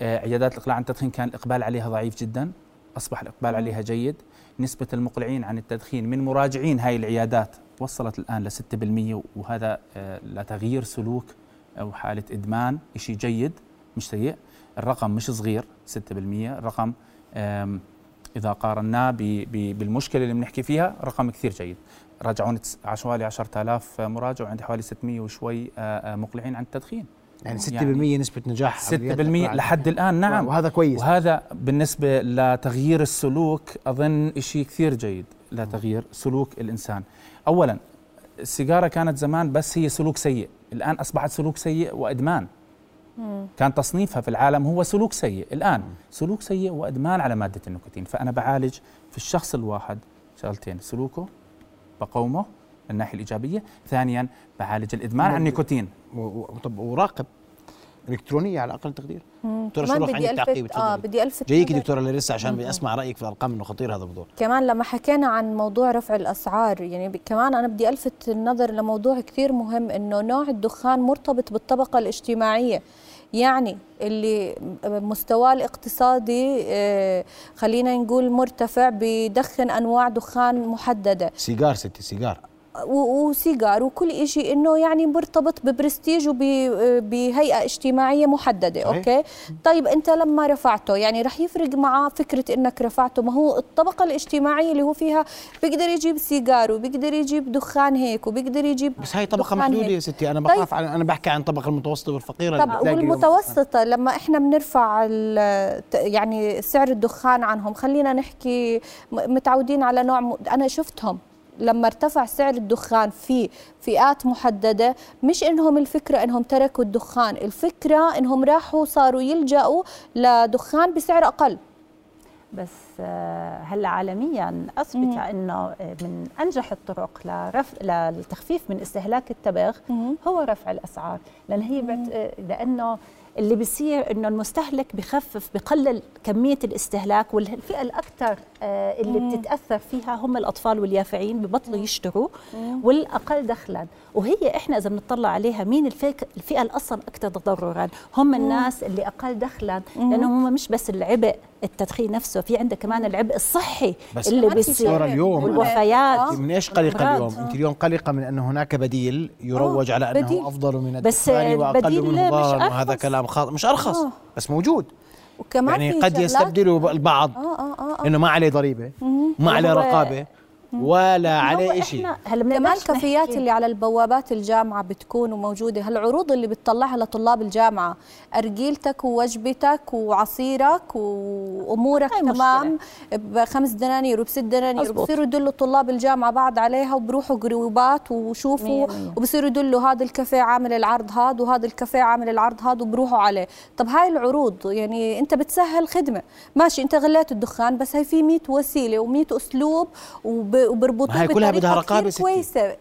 [SPEAKER 2] آه، عيادات الإقلاع عن التدخين كان الإقبال عليها ضعيف جدا. أصبح الإقبال عليها جيد. نسبة المقلعين عن التدخين من مراجعين هاي العيادات وصلت الآن ل 6% وهذا آه، لتغيير سلوك أو حالة إدمان شيء جيد مش سيء. الرقم مش صغير 6% الرقم إذا قارناه بالمشكلة اللي بنحكي فيها رقم كثير جيد. راجعون حوالي 10000 مراجع وعندي حوالي 600 وشوي مقلعين عن التدخين.
[SPEAKER 1] يعني 6%
[SPEAKER 2] يعني
[SPEAKER 1] نسبة نجاح
[SPEAKER 2] 6%
[SPEAKER 1] عمليات الإقلاع.
[SPEAKER 2] لحد الآن نعم.
[SPEAKER 1] وهذا كويس.
[SPEAKER 2] وهذا بالنسبة لتغيير السلوك أظن شيء كثير جيد لتغيير سلوك الإنسان. اولا السيجارة كانت زمان بس هي سلوك سيء. الآن أصبحت سلوك سيء وإدمان. كان تصنيفها في العالم هو سلوك سيء. الآن سلوك سيء وإدمان على مادة النيكوتين. فأنا بعالج في الشخص الواحد شغلتين سلوكه بقومه من الناحية الإيجابية. ثانيا بعالج الإدمان على النيكوتين.
[SPEAKER 1] طب وراقب إلكترونية على أقل تقدير. دكتورة
[SPEAKER 4] كمان
[SPEAKER 1] شرف
[SPEAKER 4] بدي
[SPEAKER 1] عندك تعقيب
[SPEAKER 4] الفت
[SPEAKER 1] آه
[SPEAKER 4] بدي الفت
[SPEAKER 1] جايك دكتورة لاريسا عشان بدي اسمع رأيك في الأرقام انه خطير هذا الموضوع.
[SPEAKER 4] كمان لما حكينا عن موضوع رفع الأسعار يعني كمان أنا بدي ألفت النظر لموضوع كثير مهم إنه نوع الدخان مرتبط بالطبقة الاجتماعية. يعني اللي مستواه الاقتصادي آه، خلينا نقول مرتفع بدخن أنواع دخان محددة.
[SPEAKER 1] سيجار ستي سيجار.
[SPEAKER 4] وسيجار وكل شيء إنه يعني مرتبط ببرستيج وبهيئة اجتماعية محددة
[SPEAKER 1] صحيح.
[SPEAKER 4] okay طيب أنت لما رفعته يعني رح يفرق معه فكرة إنك رفعته ما هو الطبقة الاجتماعية اللي هو فيها بيقدر يجيب سيجار وبيقدر يجيب دخان هيك وبيقدر يجيب
[SPEAKER 1] بس هاي طبقة
[SPEAKER 4] محدودة.
[SPEAKER 1] يا ستي أنا
[SPEAKER 4] طيب.
[SPEAKER 1] بخاف على أنا بحكي عن الطبقه المتوسطة والفقيرة
[SPEAKER 4] طب والمتوسطة لما إحنا بنرفع يعني سعر الدخان عنهم خلينا نحكي متعودين على نوع م... أنا شفتهم لما ارتفع سعر الدخان في فئات محددة مش إنهم الفكرة إنهم تركوا الدخان الفكرة إنهم راحوا صاروا يلجأوا لدخان بسعر أقل.
[SPEAKER 3] بس آه، هلا عالميا أثبت إنه آه، من أنجح الطرق لرفع للتخفيف من استهلاك التبغ. هو رفع الأسعار لأن هي بت... آه، لأنه اللي بيصير إنه المستهلك بخفف بقلل كمية الاستهلاك والفئة الأكثر آه، اللي بتتأثر فيها هم الأطفال واليافعين ببطلوا يشتروا والأقل دخلا. وهي إحنا إذا بنطلع عليها مين الفئه الفئة اللي أصلا أكثر تضررا؟ هم الناس اللي أقل دخلا. لانهم هم مش بس العبء التدخين نفسه في عندك كمان العبء الصحي
[SPEAKER 1] بس
[SPEAKER 3] اللي بيصير
[SPEAKER 1] اليوم
[SPEAKER 3] والوفيات
[SPEAKER 1] من إيش قلقه. اليوم؟ انت اليوم قلقه من أنه هناك بديل يروج على أنه
[SPEAKER 4] بديل.
[SPEAKER 1] أفضل من
[SPEAKER 3] بس
[SPEAKER 1] الدخان وأقل
[SPEAKER 3] مش
[SPEAKER 1] ضررا وهذا. كلام خاطئ مش أرخص
[SPEAKER 4] آه.
[SPEAKER 1] بس موجود
[SPEAKER 4] وكمان
[SPEAKER 1] يعني قد يستبدلوا البعض
[SPEAKER 4] آه آه آه, آه.
[SPEAKER 1] إنه ما عليه ضريبة ما عليه رقابة ولا عليه شيء
[SPEAKER 3] هلا
[SPEAKER 4] كمان الكافيات. اللي على البوابات الجامعة بتكون موجودة هالعروض اللي بتطلعها لطلاب الجامعة أرجيلتك ووجبتك وعصيرك
[SPEAKER 3] مشكلة.
[SPEAKER 4] تمام بخمس دنانير وبست دنانير. وبصيروا يدلوا طلاب الجامعة بعد عليها وبروحوا جروبات وشوفوا. وبصيروا يدلوا هذا الكافيه عامل العرض هذا وهذا الكافيه عامل العرض هذا وبروحوا عليه طب هاي العروض يعني أنت بتسهل خدمة ماشي أنت غليت الدخان بس هي في 100 وسيلة و100 أسلوب وب- وبربطوه
[SPEAKER 1] ما هي كلها بدها ستي.
[SPEAKER 4] كويسة.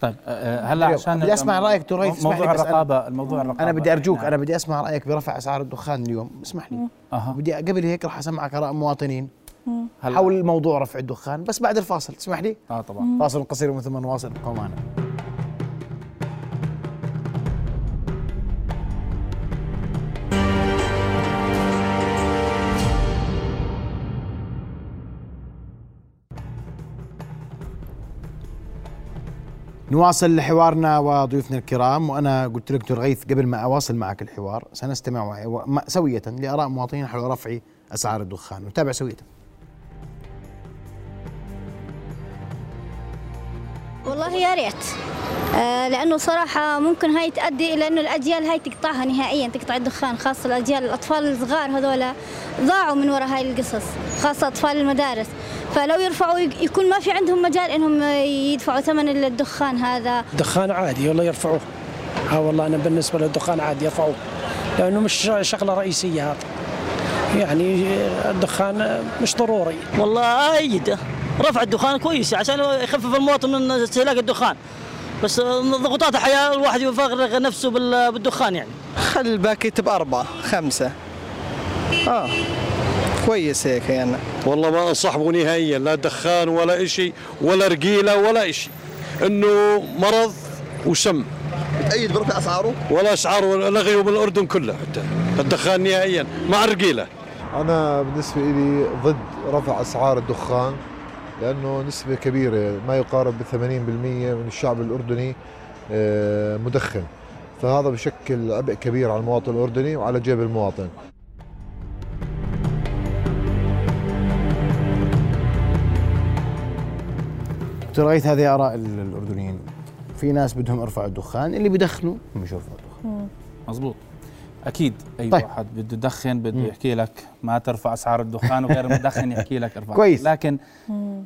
[SPEAKER 2] طيب آه، هلا
[SPEAKER 1] اليوم
[SPEAKER 2] عشان
[SPEAKER 1] بدي دكتور ريث، اسمح
[SPEAKER 2] موضوع الرقابة الموضوع الرقابة
[SPEAKER 1] أنا بدي أرجوك
[SPEAKER 2] إحنا-
[SPEAKER 1] أنا بدي أسمع رأيك برفع أسعار الدخان اليوم. اسمح لي.
[SPEAKER 2] أها.
[SPEAKER 1] بدي قبل هيك راح أسمعك آراء مواطنين
[SPEAKER 2] هلا.
[SPEAKER 1] حول موضوع رفع الدخان بس بعد الفاصل. تسمح لي؟
[SPEAKER 2] آه طبعا.
[SPEAKER 1] فاصل قصير ومن ثم نواصل. ابقوا معنا. نواصل حوارنا وضيوفنا الكرام وأنا قلت لك دكتور غيث قبل ما أواصل معك الحوار سنستمع سوية لآراء مواطنين حول رفع أسعار الدخان نتابع سوية.
[SPEAKER 5] والله يا ريت. آه لأنه صراحة ممكن هاي تؤدي إلى إنه الأجيال هاي تقطعها نهائيا تقطع الدخان خاصة الأجيال الأطفال الصغار هذول ضاعوا من وراء هاي القصص خاصة أطفال المدارس. فلو يرفعوا يكون ما في عندهم مجال إنهم يدفعوا ثمن الدخان هذا.
[SPEAKER 6] الدخان عادي والله يرفعوه. ها والله أنا بالنسبة للدخان عادي يرفعوه. لأنه مش شغلة رئيسية هذا. يعني الدخان مش ضروري.
[SPEAKER 7] والله ايده رفع الدخان كويس عشان يخفف المواطن من استهلاك الدخان. بس ضغوطات الحياة الواحد يفرغ نفسه بالدخان يعني.
[SPEAKER 8] خلي الباكيت بأربعة خمسة. آه كويس هيك يعني.
[SPEAKER 9] والله ما انصحبه نهائيا لا دخان ولا إشي ولا رقيله ولا إشي. إنه مرض وسم.
[SPEAKER 10] تأيد برفع اسعاره؟
[SPEAKER 9] ولا اسعاره لغيوا من الاردن كله حتى. الدخان نهائيا مع الرقيله
[SPEAKER 11] أنا بالنسبة لي ضد رفع أسعار الدخان. لأنه نسبة كبيرة ما يقارب ب 80% من الشعب الأردني آه، مدخن. فهذا بشكل عبء كبير على المواطن الأردني وعلى جيب المواطن.
[SPEAKER 1] دكتور غيث هذه آراء الأردنيين؟ في ناس بدهم يرفعوا الدخان اللي بيدخنوا مش يرفعوا الدخان
[SPEAKER 2] مزبوط أكيد أي
[SPEAKER 1] طيب.
[SPEAKER 2] واحد بده يدخن بده يحكي لك ما ترفع أسعار الدخان وغير المدخن يحكي لك أرفع.
[SPEAKER 1] كويس.
[SPEAKER 2] لكن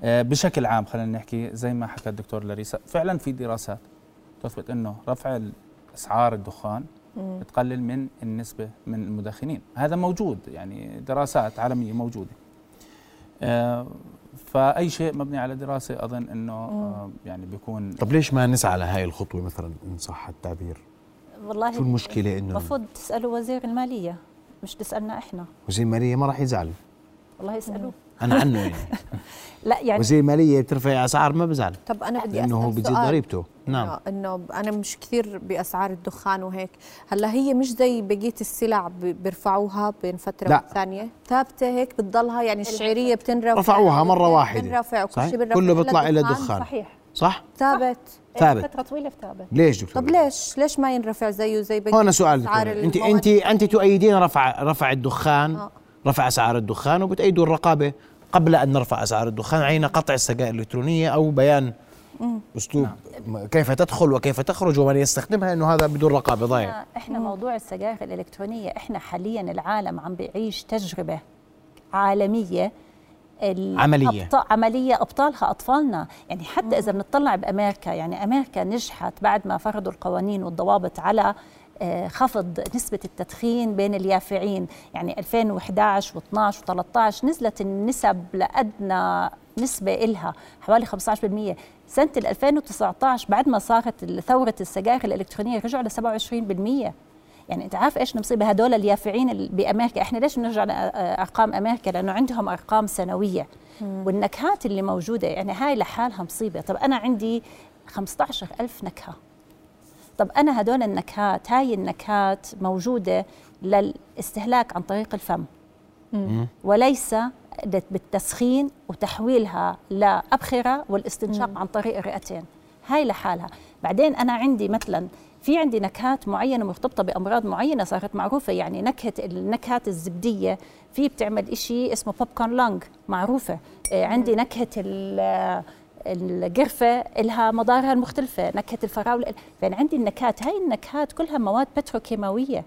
[SPEAKER 2] آه بشكل عام خلينا نحكي زي ما حكى الدكتور لاريسا فعلا في دراسات تثبت إنه رفع اسعار الدخان تقلل من النسبة من المدخنين. هذا موجود يعني دراسات عالمية موجودة. آه فأي شيء مبني على دراسة أظن إنه آه يعني بيكون
[SPEAKER 1] طب ليش ما نسعى لهي الخطوة مثلا إن صح التعبير؟
[SPEAKER 3] والله
[SPEAKER 1] شو المشكلة إنه؟
[SPEAKER 3] المفروض تسألوا وزير المالية مش تسألنا إحنا.
[SPEAKER 1] وزير المالية ما راح يزعل.
[SPEAKER 3] والله يسألوه.
[SPEAKER 1] أنا عنه يعني.
[SPEAKER 3] لا يعني
[SPEAKER 1] وزير المالية بترفع أسعار ما بزعل.
[SPEAKER 4] طب أنا بدي
[SPEAKER 1] لأنه هو بيزيد. ضريبته. نعم.
[SPEAKER 4] إنه أنا مش كثير بأسعار الدخان وهيك. هلأ هي مش زي بقية السلع بيرفعوها بين فترة
[SPEAKER 1] لا.
[SPEAKER 4] والثانية؟ ثابتة هيك؟ بتضلها يعني الشعريه بتنرفع.
[SPEAKER 1] رفعوها مرة واحدة.
[SPEAKER 4] بتنرفع وكل؟ شيء بنرفع.
[SPEAKER 1] كله بيطلع إلى
[SPEAKER 4] الدخان.
[SPEAKER 1] دخان.
[SPEAKER 3] صحيح.
[SPEAKER 1] صح؟
[SPEAKER 4] ثابت.
[SPEAKER 1] ثابت.
[SPEAKER 3] فترة طويلة ثابت.
[SPEAKER 1] ليش دكتور؟
[SPEAKER 4] طب ليش؟ ليش ما ينرفع زيه زي بقيه
[SPEAKER 1] هون سؤال. انت؟ انت أنت تؤيدين رفع رفع الدخان
[SPEAKER 4] آه.
[SPEAKER 1] رفع أسعار الدخان وبتأيدوا الرقابة قبل أن نرفع أسعار الدخان علينا قطع السجائر الإلكترونية أو بيان أسلوب م- كيف تدخل وكيف تخرج ومن يستخدمها لأنه هذا بدون رقابة ضايع.
[SPEAKER 3] إحنا, إحنا موضوع السجائر الإلكترونية إحنا حاليا العالم عم بيعيش تجربة عالمية ال-
[SPEAKER 1] عملية.
[SPEAKER 3] عملية أبطالها أطفالنا. يعني حتى إذا بنطلع بأمريكا يعني أمريكا نجحت بعد ما فرضوا القوانين والضوابط على آه، خفض نسبة التدخين بين اليافعين. يعني 2011 و12 و13 نزلت النسب لأدنى نسبة إلها حوالي 15% سنة ال 2019 بعد ما صارت ثورة السجائر الإلكترونية رجعوا ل 27% يعني انت عارف إيش المصيبه هدول اليافعين ال- بأمريكا إحنا ليش بنرجع لارقام أمريكا؟ لأنه عندهم أرقام سنوية. والنكهات اللي موجودة يعني هاي لحالها مصيبة. طب أنا عندي 15 ألف نكهة. طب أنا هدول النكهات هاي النكهات موجودة للاستهلاك عن طريق الفم. وليس بالتسخين وتحويلها لأبخرة والإستنشاق عن طريق الرئتين. هاي لحالها. بعدين أنا عندي مثلا في عندي نكهات معينة مرتبطة بأمراض معينة صارت معروفة يعني نكهة النكهات الزبدية في بتعمل إشي اسمه popcorn lung معروفة. آه، عندي نكهة ال- القرفة إلها مضارها المختلفة نكهة الفراولة يعني عندي النكهات هاي النكهات كلها مواد بتروكيماوية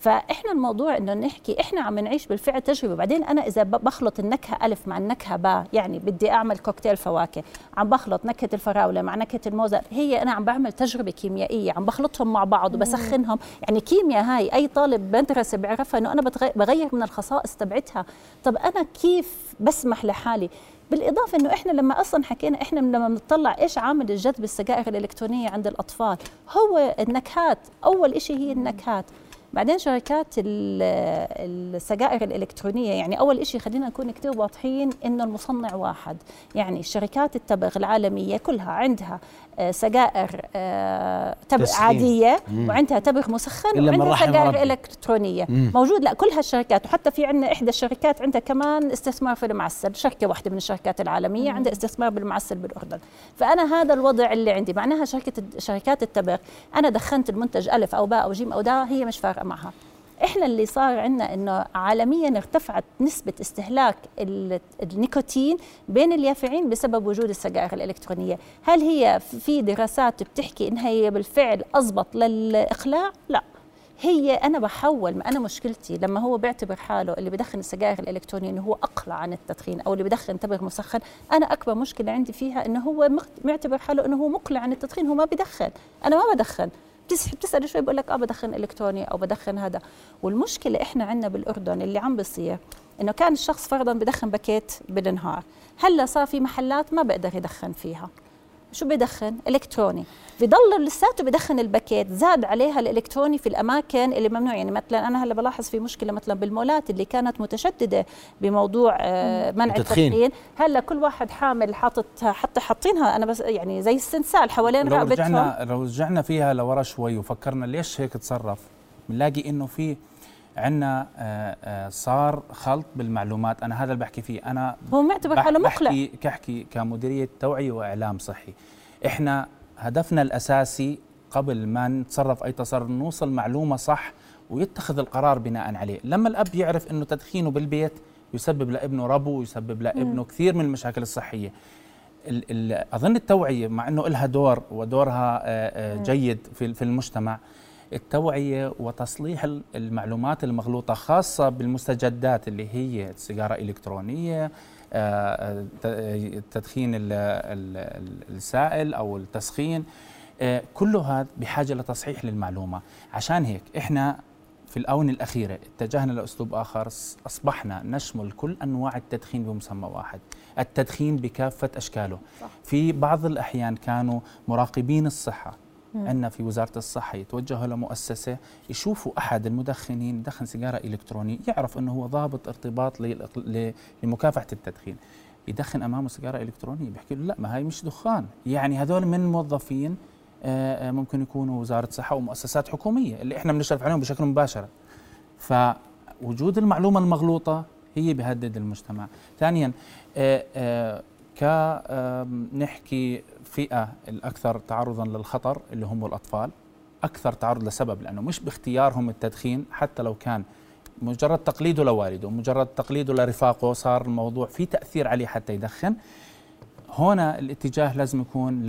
[SPEAKER 3] فإحنا الموضوع إنه نحكي إحنا عم نعيش بالفعل تجربة. بعدين أنا إذا بخلط النكهة ألف مع النكهة باء يعني بدي أعمل كوكتيل فواكه عم بخلط نكهة الفراولة مع نكهة الموزة هي أنا عم بعمل تجربة كيميائية عم بخلطهم مع بعض وبسخنهم. يعني كيمياء هاي أي طالب مدرسة بيعرفها إنه أنا بغير من الخصائص تبعتها. طب أنا كيف بسمح لحالي؟ بالإضافة إنه إحنا لما أصلا حكينا إحنا لما بنطلع إيش عامل الجذب السجائر الإلكترونية عند الأطفال هو النكهات أول شيء هي النكهات. بعدين شركات ال- السجائر الإلكترونية يعني أول شيء خلينا نكون كثير واضحين إنه المصنع واحد. يعني الشركات التبغ العالمية كلها عندها سجائر آه، تبغ.
[SPEAKER 1] عادية.
[SPEAKER 3] وعندها تبغ مسخن وعندها سجائر. إلكترونية
[SPEAKER 1] مم.
[SPEAKER 3] موجود لا كل هالشركات وحتى في عندنا إحدى الشركات عندها كمان استثمار في المعسل شركة واحدة من الشركات العالمية عندها استثمار بالمعسل بالأردن فأنا هذا الوضع اللي عندي معناها شركه شركات التبغ أنا دخنت المنتج ألف أو باء أو جيم أو داء هي مش فارقة معها إحنا اللي صار عندنا إنه عالميا ارتفعت نسبة استهلاك ال- النيكوتين بين اليافعين بسبب وجود السجائر الإلكترونية. هل هي في دراسات بتحكي إنها هي بالفعل أضبط للإقلاع؟ لا. هي أنا بحول ما أنا مشكلتي لما هو بيعتبر حاله اللي بدخن السجائر الإلكترونية إنه هو أقلع عن التدخين أو اللي بدخن تبغ مسخن أنا أكبر مشكلة عندي فيها إنه هو معتبر حاله إنه هو مقلع عن التدخين هو ما بدخن. أنا ما بدخن. بتسال شوي بقول لك آه بدخن إلكتروني أو بدخن هذا. والمشكلة إحنا عندنا بالأردن اللي عم بيصير إنه كان الشخص فرضا بدخن باكيت بالنهار. هلأ صار في محلات ما بقدر يدخن فيها. شو بدخن؟ إلكتروني. بضل لساته بدخن الباكيت. زاد عليها الإلكتروني في الأماكن اللي ممنوع. يعني مثلا أنا هلأ بلاحظ في مشكلة مثلا بالمولات اللي كانت متشدده بموضوع آه، منع
[SPEAKER 1] التدخين.
[SPEAKER 3] هلأ كل واحد حامل حاطط حتى حاطينها. أنا بس يعني زي السنسال حوالين
[SPEAKER 2] لو
[SPEAKER 3] رقبتهم.
[SPEAKER 2] رجعنا لو رجعنا فيها لورا شوي وفكرنا ليش هيك تصرف بنلاقي إنه في عندنا صار خلط بالمعلومات. أنا هذا اللي بحكي فيه. أنا
[SPEAKER 3] هو معتبر حاله مقلع
[SPEAKER 2] بحكي كحكي كمديرية توعية وإعلام صحي. إحنا هدفنا الأساسي قبل ما نتصرف أي تصرف نوصل معلومة صح ويتخذ القرار بناء عليه. لما الأب يعرف إنه تدخينه بالبيت يسبب لابنه ربو ويسبب لابنه كثير من المشاكل الصحية. ال ال أظن التوعية مع إنه لها دور ودورها آه، آه، جيد في المجتمع التوعية وتصليح ال- المعلومات المغلوطة خاصة بالمستجدات اللي هي السيجارة الالكترونيه آه، ت- التدخين ال- ال- ال- السائل أو التسخين آه، كله هذا بحاجة لتصحيح للمعلومة عشان هيك إحنا في الآونة الأخيرة اتجهنا لأسلوب آخر أصبحنا نشمل كل أنواع التدخين بمسمى واحد التدخين بكافة أشكاله صح. في بعض الأحيان كانوا مراقبين الصحة عندنا في وزارة الصحة يتوجهوا لمؤسسة يشوفوا أحد المدخنين دخن سيجارة إلكترونية يعرف أنه هو ضابط ارتباط للإق- ل- لمكافحة التدخين. يدخن أمامه سيجارة إلكترونية بيحكي له لا ما هي مش دخان. يعني هذول من الموظفين آه، آه، ممكن يكونوا وزارة صحة ومؤسسات حكومية اللي إحنا بنشرف عليهم بشكل مباشر. فوجود المعلومة المغلوطة هي بيهدد المجتمع. ثانيا آه، آه، ك فئة الأكثر تعرضا للخطر اللي هم الأطفال أكثر تعرض لسبب لأنه مش باختيارهم التدخين حتى لو كان مجرد تقليده لوالده مجرد تقليده لرفاقه صار الموضوع في تأثير عليه حتى يدخن. هنا الاتجاه لازم يكون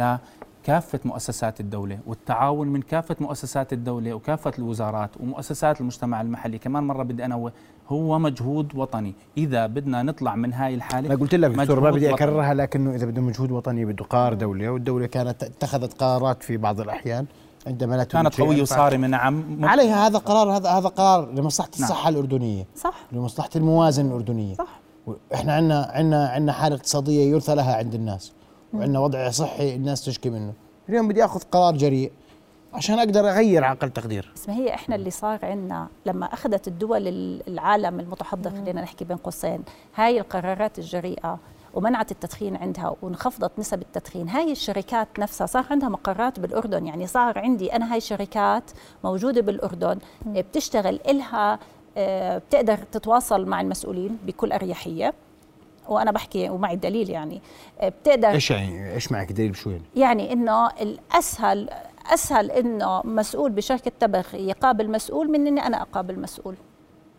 [SPEAKER 2] لكافة مؤسسات الدولة والتعاون من كافة مؤسسات الدولة وكافة الوزارات ومؤسسات المجتمع المحلي. كمان مرة بدي أنوه هو مجهود وطني. إذا بدنا نطلع من هاي الحالة
[SPEAKER 1] أنا قلت لك دكتور ما بدي
[SPEAKER 2] وطني.
[SPEAKER 1] أكررها لكنه إذا بده مجهود وطني بده قرار دولي والدولة كانت اتخذت قرارات في بعض الأحيان عندما لا
[SPEAKER 2] كانت قوية وصارمة نعم.
[SPEAKER 1] عليها هذا قرار هذا هذا قرار لمصلحة
[SPEAKER 2] نعم.
[SPEAKER 1] الصحة الأردنية.
[SPEAKER 3] صح.
[SPEAKER 1] لمصلحة الموازنة الأردنية.
[SPEAKER 3] صح.
[SPEAKER 1] إحنا عندنا عندنا عندنا حالة اقتصادية يرثى لها عند الناس. وعندنا وضع صحي الناس تشكي منه. اليوم بدي آخذ قرار جريء عشان أقدر أغير عقل تقدير.
[SPEAKER 3] بس ما هي إحنا اللي صار عندنا لما أخذت الدول ال- العالم المتحضر خلينا نحكي بين قوسين هاي القرارات الجريئة ومنعت التدخين عندها وانخفضت نسب التدخين. هاي الشركات نفسها صار عندها مقرات بالأردن يعني صار عندي أنا هاي شركات موجودة بالأردن بتشتغل إلها آه، بتقدر تتواصل مع المسؤولين بكل أريحية. وأنا بحكي ومعي الدليل يعني. آه، بتقدر
[SPEAKER 1] إيش يعني؟ إيش معك دليل بشو يعني؟
[SPEAKER 3] يعني إنه الأسهل أسهل إنه مسؤول بشركة تبغ يقابل مسؤول من إني أنا أقابل مسؤول.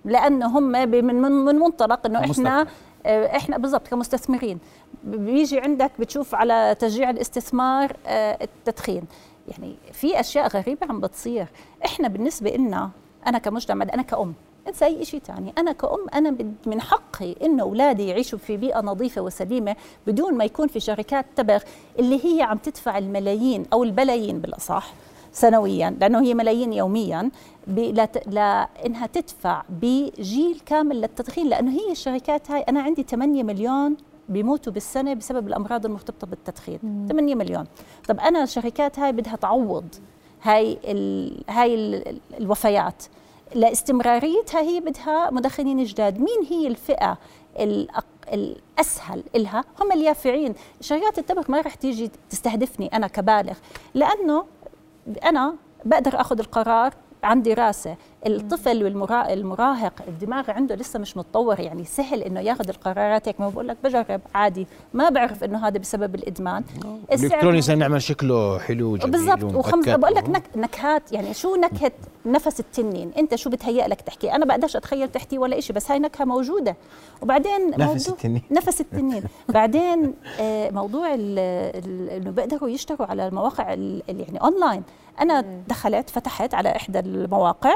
[SPEAKER 3] لأنه هم من من من منطلق إنه إحنا آه، إحنا بالضبط كمستثمرين. بيجي عندك بتشوف على تشجيع الاستثمار آه، التدخين. يعني في أشياء غريبة عم بتصير. إحنا بالنسبة لنا أنا كمجتمع أنا كأم انسى اي شيء ثاني أنا كأم أنا بد- من حقي انه أولادي يعيشوا في بيئة نظيفة وسليمة بدون ما يكون في شركات تبغ اللي هي عم تدفع الملايين أو البلايين بالأصح سنويا لأنه هي ملايين يوميا لانها تدفع بجيل كامل للتدخين لأنه هي الشركات هاي. أنا عندي 8 مليون بيموتوا بالسنة بسبب الأمراض المرتبطة بالتدخين. 8 مليون. طب أنا الشركات هاي بدها تعوض هاي ال هاي ال الوفيات. لاستمراريتها هي بدها مدخنين جداد. مين هي الأق... الأسهل إلها؟ هم اليافعين. شركات التبغ ما رح تيجي تستهدفني أنا كبالغ لأنه أنا بقدر آخذ القرار عن دراسه الطفل والمراهق الدماغ عنده لسه مش متطور يعني سهل إنه ياخذ القرارات. هيك ما بقول لك بجرب عادي. ما بعرف إنه هذا بسبب الإدمان.
[SPEAKER 1] الالكتروني صار نعمل شكله حلو جميل
[SPEAKER 3] بالضبط. وخمس بقول لك نك نكهات يعني شو نكهة نفس التنين؟ أنت شو بتهيأ لك تحكي؟ أنا بقدرش أتخيل تحكي ولا شيء بس هاي نكهة موجودة. وبعدين
[SPEAKER 1] نفس التنين.
[SPEAKER 3] نفس التنين. بعدين آه، موضوع إنه بيقدروا يشتروا على المواقع يعني اونلاين أنا دخلت فتحت على إحدى المواقع.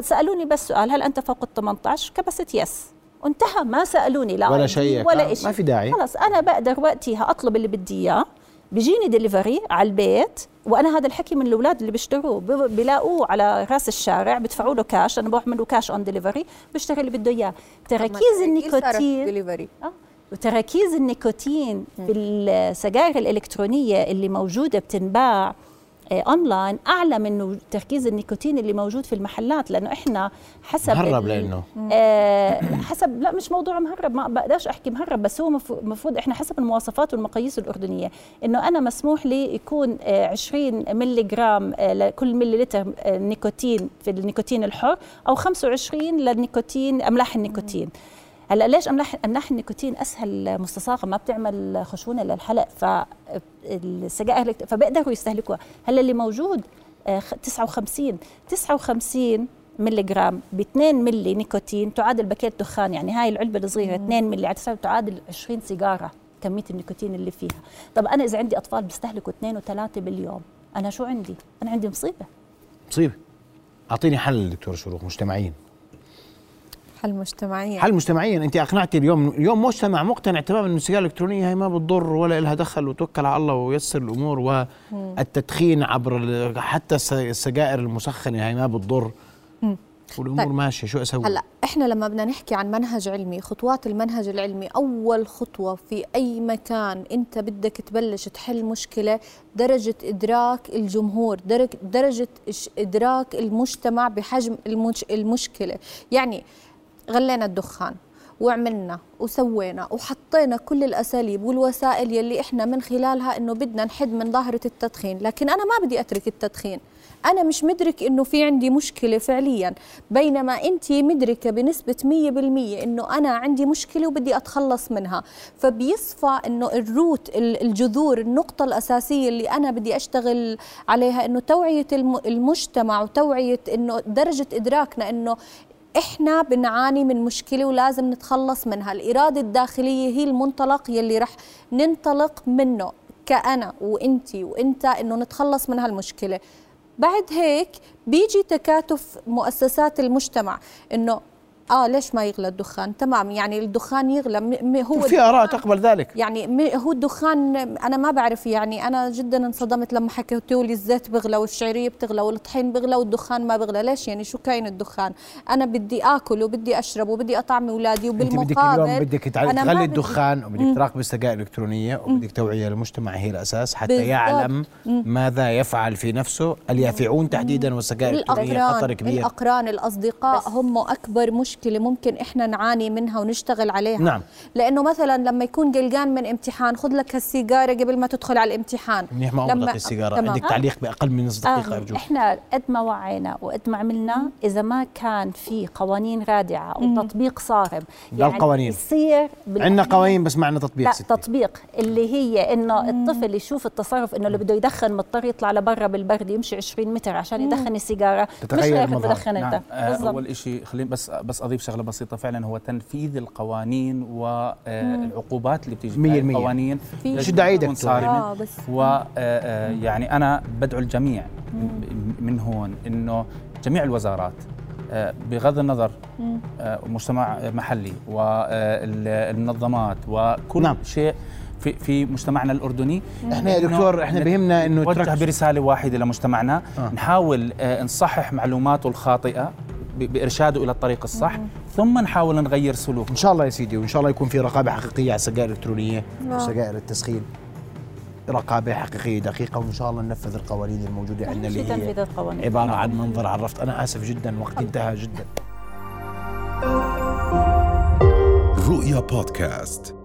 [SPEAKER 3] سألوني بس سؤال هل أنت فوق ال 18 كبست yes. انتهى ما سألوني لا
[SPEAKER 1] ولا شيء.
[SPEAKER 3] ولا شيء
[SPEAKER 1] ما في داعي.
[SPEAKER 3] خلص أنا بقدر وقتها اطلب اللي بدي إياه. بيجيني دليفري على البيت وأنا هذا الحكي من الأولاد اللي بيشتروه. بيلاقوه على رأس الشارع بدفعوا له كاش أنا بروح له cash on delivery بيشتري اللي بده إياه. تركيز النيكوتين
[SPEAKER 4] دليفري
[SPEAKER 3] آه. وتركيز النيكوتين في السجائر الإلكترونية اللي موجودة بتنباع. اونلاين آه، أعلى من تركيز النيكوتين اللي موجود في المحلات لأنه إحنا حسب
[SPEAKER 1] مهرب لأنه
[SPEAKER 3] آه حسب لا مش موضوع مهرب ما بقدرش أحكي مهرب بس هو المفروض إحنا حسب المواصفات والمقاييس الأردنية إنه أنا مسموح لي يكون آه 20 ملي جرام آه لكل ملي لتر آه نيكوتين في النيكوتين الحر أو 25 للنيكوتين أملاح النيكوتين مم. هلا ليش املاح املاح النيكوتين أسهل مستصاغة؟ ما بتعمل خشونة للحلق فالسجائر فبيقدروا يستهلكوها. هلأ اللي موجود 59 آه، 59 ملي جرام ب 2 ملي نيكوتين تعادل باكيت دخان يعني هاي العلبة الصغيرة 2 ملي على تعادل 20 سيجارة كمية النيكوتين اللي فيها. طب أنا إذا عندي أطفال بيستهلكوا 2 و3 باليوم أنا شو عندي؟ أنا عندي مصيبة.
[SPEAKER 1] مصيبة. أعطيني حل دكتور شروق مجتمعين.
[SPEAKER 4] حل مجتمعيا.
[SPEAKER 1] حل مجتمعيا. أنت أقنعتي اليوم اليوم مجتمع مقتنع تماما ان السيجاره الإلكترونية هي ما بتضر ولا لها دخل وتوكل على الله ويسر الأمور والتدخين عبر حتى السجائر المسخنة هي ما بتضر. والأمور طيب. ماشية. شو أسوي؟
[SPEAKER 4] هلأ إحنا لما بدنا نحكي عن منهج علمي خطوات المنهج العلمي أول خطوة في أي مكان أنت بدك تبلش تحل مشكلة درجة إدراك الجمهور درجة إدراك المجتمع بحجم المشكلة. يعني غلينا الدخان وعملنا وسوينا وحطينا كل الأساليب والوسائل يلي إحنا من خلالها إنه بدنا نحد من ظاهرة التدخين، لكن أنا ما بدي أترك التدخين، أنا مش مدرك إنه في عندي مشكلة فعليا، بينما أنت مدركة بنسبة 100% إنه أنا عندي مشكلة وبدي أتخلص منها، فبيصفى إنه الروت الجذور النقطة الأساسية اللي أنا بدي أشتغل عليها إنه توعية المجتمع وتوعية إنه درجة إدراكنا إنه إحنا بنعاني من مشكلة ولازم نتخلص منها. الإرادة الداخلية هي المنطلق يلي رح ننطلق منه كأنا وإنتي وإنت إنه نتخلص من هالمشكله بعد هيك بيجي تكاتف مؤسسات المجتمع إنه آه ليش ما يغلى الدخان؟ تمام يعني الدخان يغلى
[SPEAKER 1] هو في آراء تقبل ذلك.
[SPEAKER 4] يعني هو الدخان أنا ما بعرف يعني أنا جدا انصدمت لما حكيتوا لي الزيت بغلى والشعريه بتغلى والطحين بغلى والدخان ما بغلى. ليش؟ يعني شو كاين الدخان؟ أنا بدي آكل وبدي أشرب وبدي أطعم أولادي وبالمقابل
[SPEAKER 1] أنت بدك اليوم بدك تغلي الدخان وبدك تراقبي السجائر الإلكترونية وبدك توعية المجتمع هي الأساس حتى بالضبط. يعلم ماذا يفعل في نفسه اليافعون تحديدا والسجائر الإلكترونية خطر كبير.
[SPEAKER 4] الأقران الأصدقاء هم أكبر مشكلة مشكله ممكن إحنا نعاني منها ونشتغل عليها.
[SPEAKER 1] نعم.
[SPEAKER 4] لأنه مثلا لما يكون قلقان من امتحان خذ لك هالسيجارة قبل ما تدخل على الامتحان.
[SPEAKER 1] منيح ما لما السيجارة. تمام. عندك تعليق بأقل من نص دقيقة
[SPEAKER 3] أرجوك. إحنا قد ما وعينا وقد ما عملنا إذا ما كان في قوانين رادعة وتطبيق صارم
[SPEAKER 1] يعني القوانين
[SPEAKER 3] يصير
[SPEAKER 1] عندنا قوانين بس معنا تطبيق
[SPEAKER 3] لا ستي. تطبيق اللي هي إنه الطفل يشوف التصرف إنه اللي بده يدخن مضطر يطلع لبرا بالبرد يمشي 20 متر عشان يدخن السيجارة.
[SPEAKER 1] مش رايح تدخن
[SPEAKER 2] أنت. نعم. أول شيء خليني بس بس اضيف شغلة بسيطة فعلا هو تنفيذ القوانين والعقوبات اللي بتيجي
[SPEAKER 1] في القوانين
[SPEAKER 2] شو داعي صارمه آه ويعني أنا بدعو الجميع من هون إنه جميع الوزارات بغض النظر مجتمع محلي والمنظمات وكل نعم. شيء في في مجتمعنا الأردني
[SPEAKER 1] إحنا يا دكتور إحنا بهمنا إنه
[SPEAKER 2] نوجه برسالة واحدة لمجتمعنا. آه. نحاول نصحح معلوماته الخاطئة. بإرشاده إلى الطريق الصح ثم نحاول نغير سلوك
[SPEAKER 1] إن شاء الله يا سيدي وإن شاء الله يكون في رقابة حقيقية على السجائر الالكترونيه نعم. وسجائر التسخين. رقابة حقيقية دقيقة وإن شاء الله ننفذ القوانين الموجودة عندنا اللي
[SPEAKER 3] تنفيذ
[SPEAKER 1] هي
[SPEAKER 3] القوانين.
[SPEAKER 1] عبارة عن منظر عرفت. أنا آسف جدا وقتي انتهى جدا.
[SPEAKER 12] رؤيا بودكاست.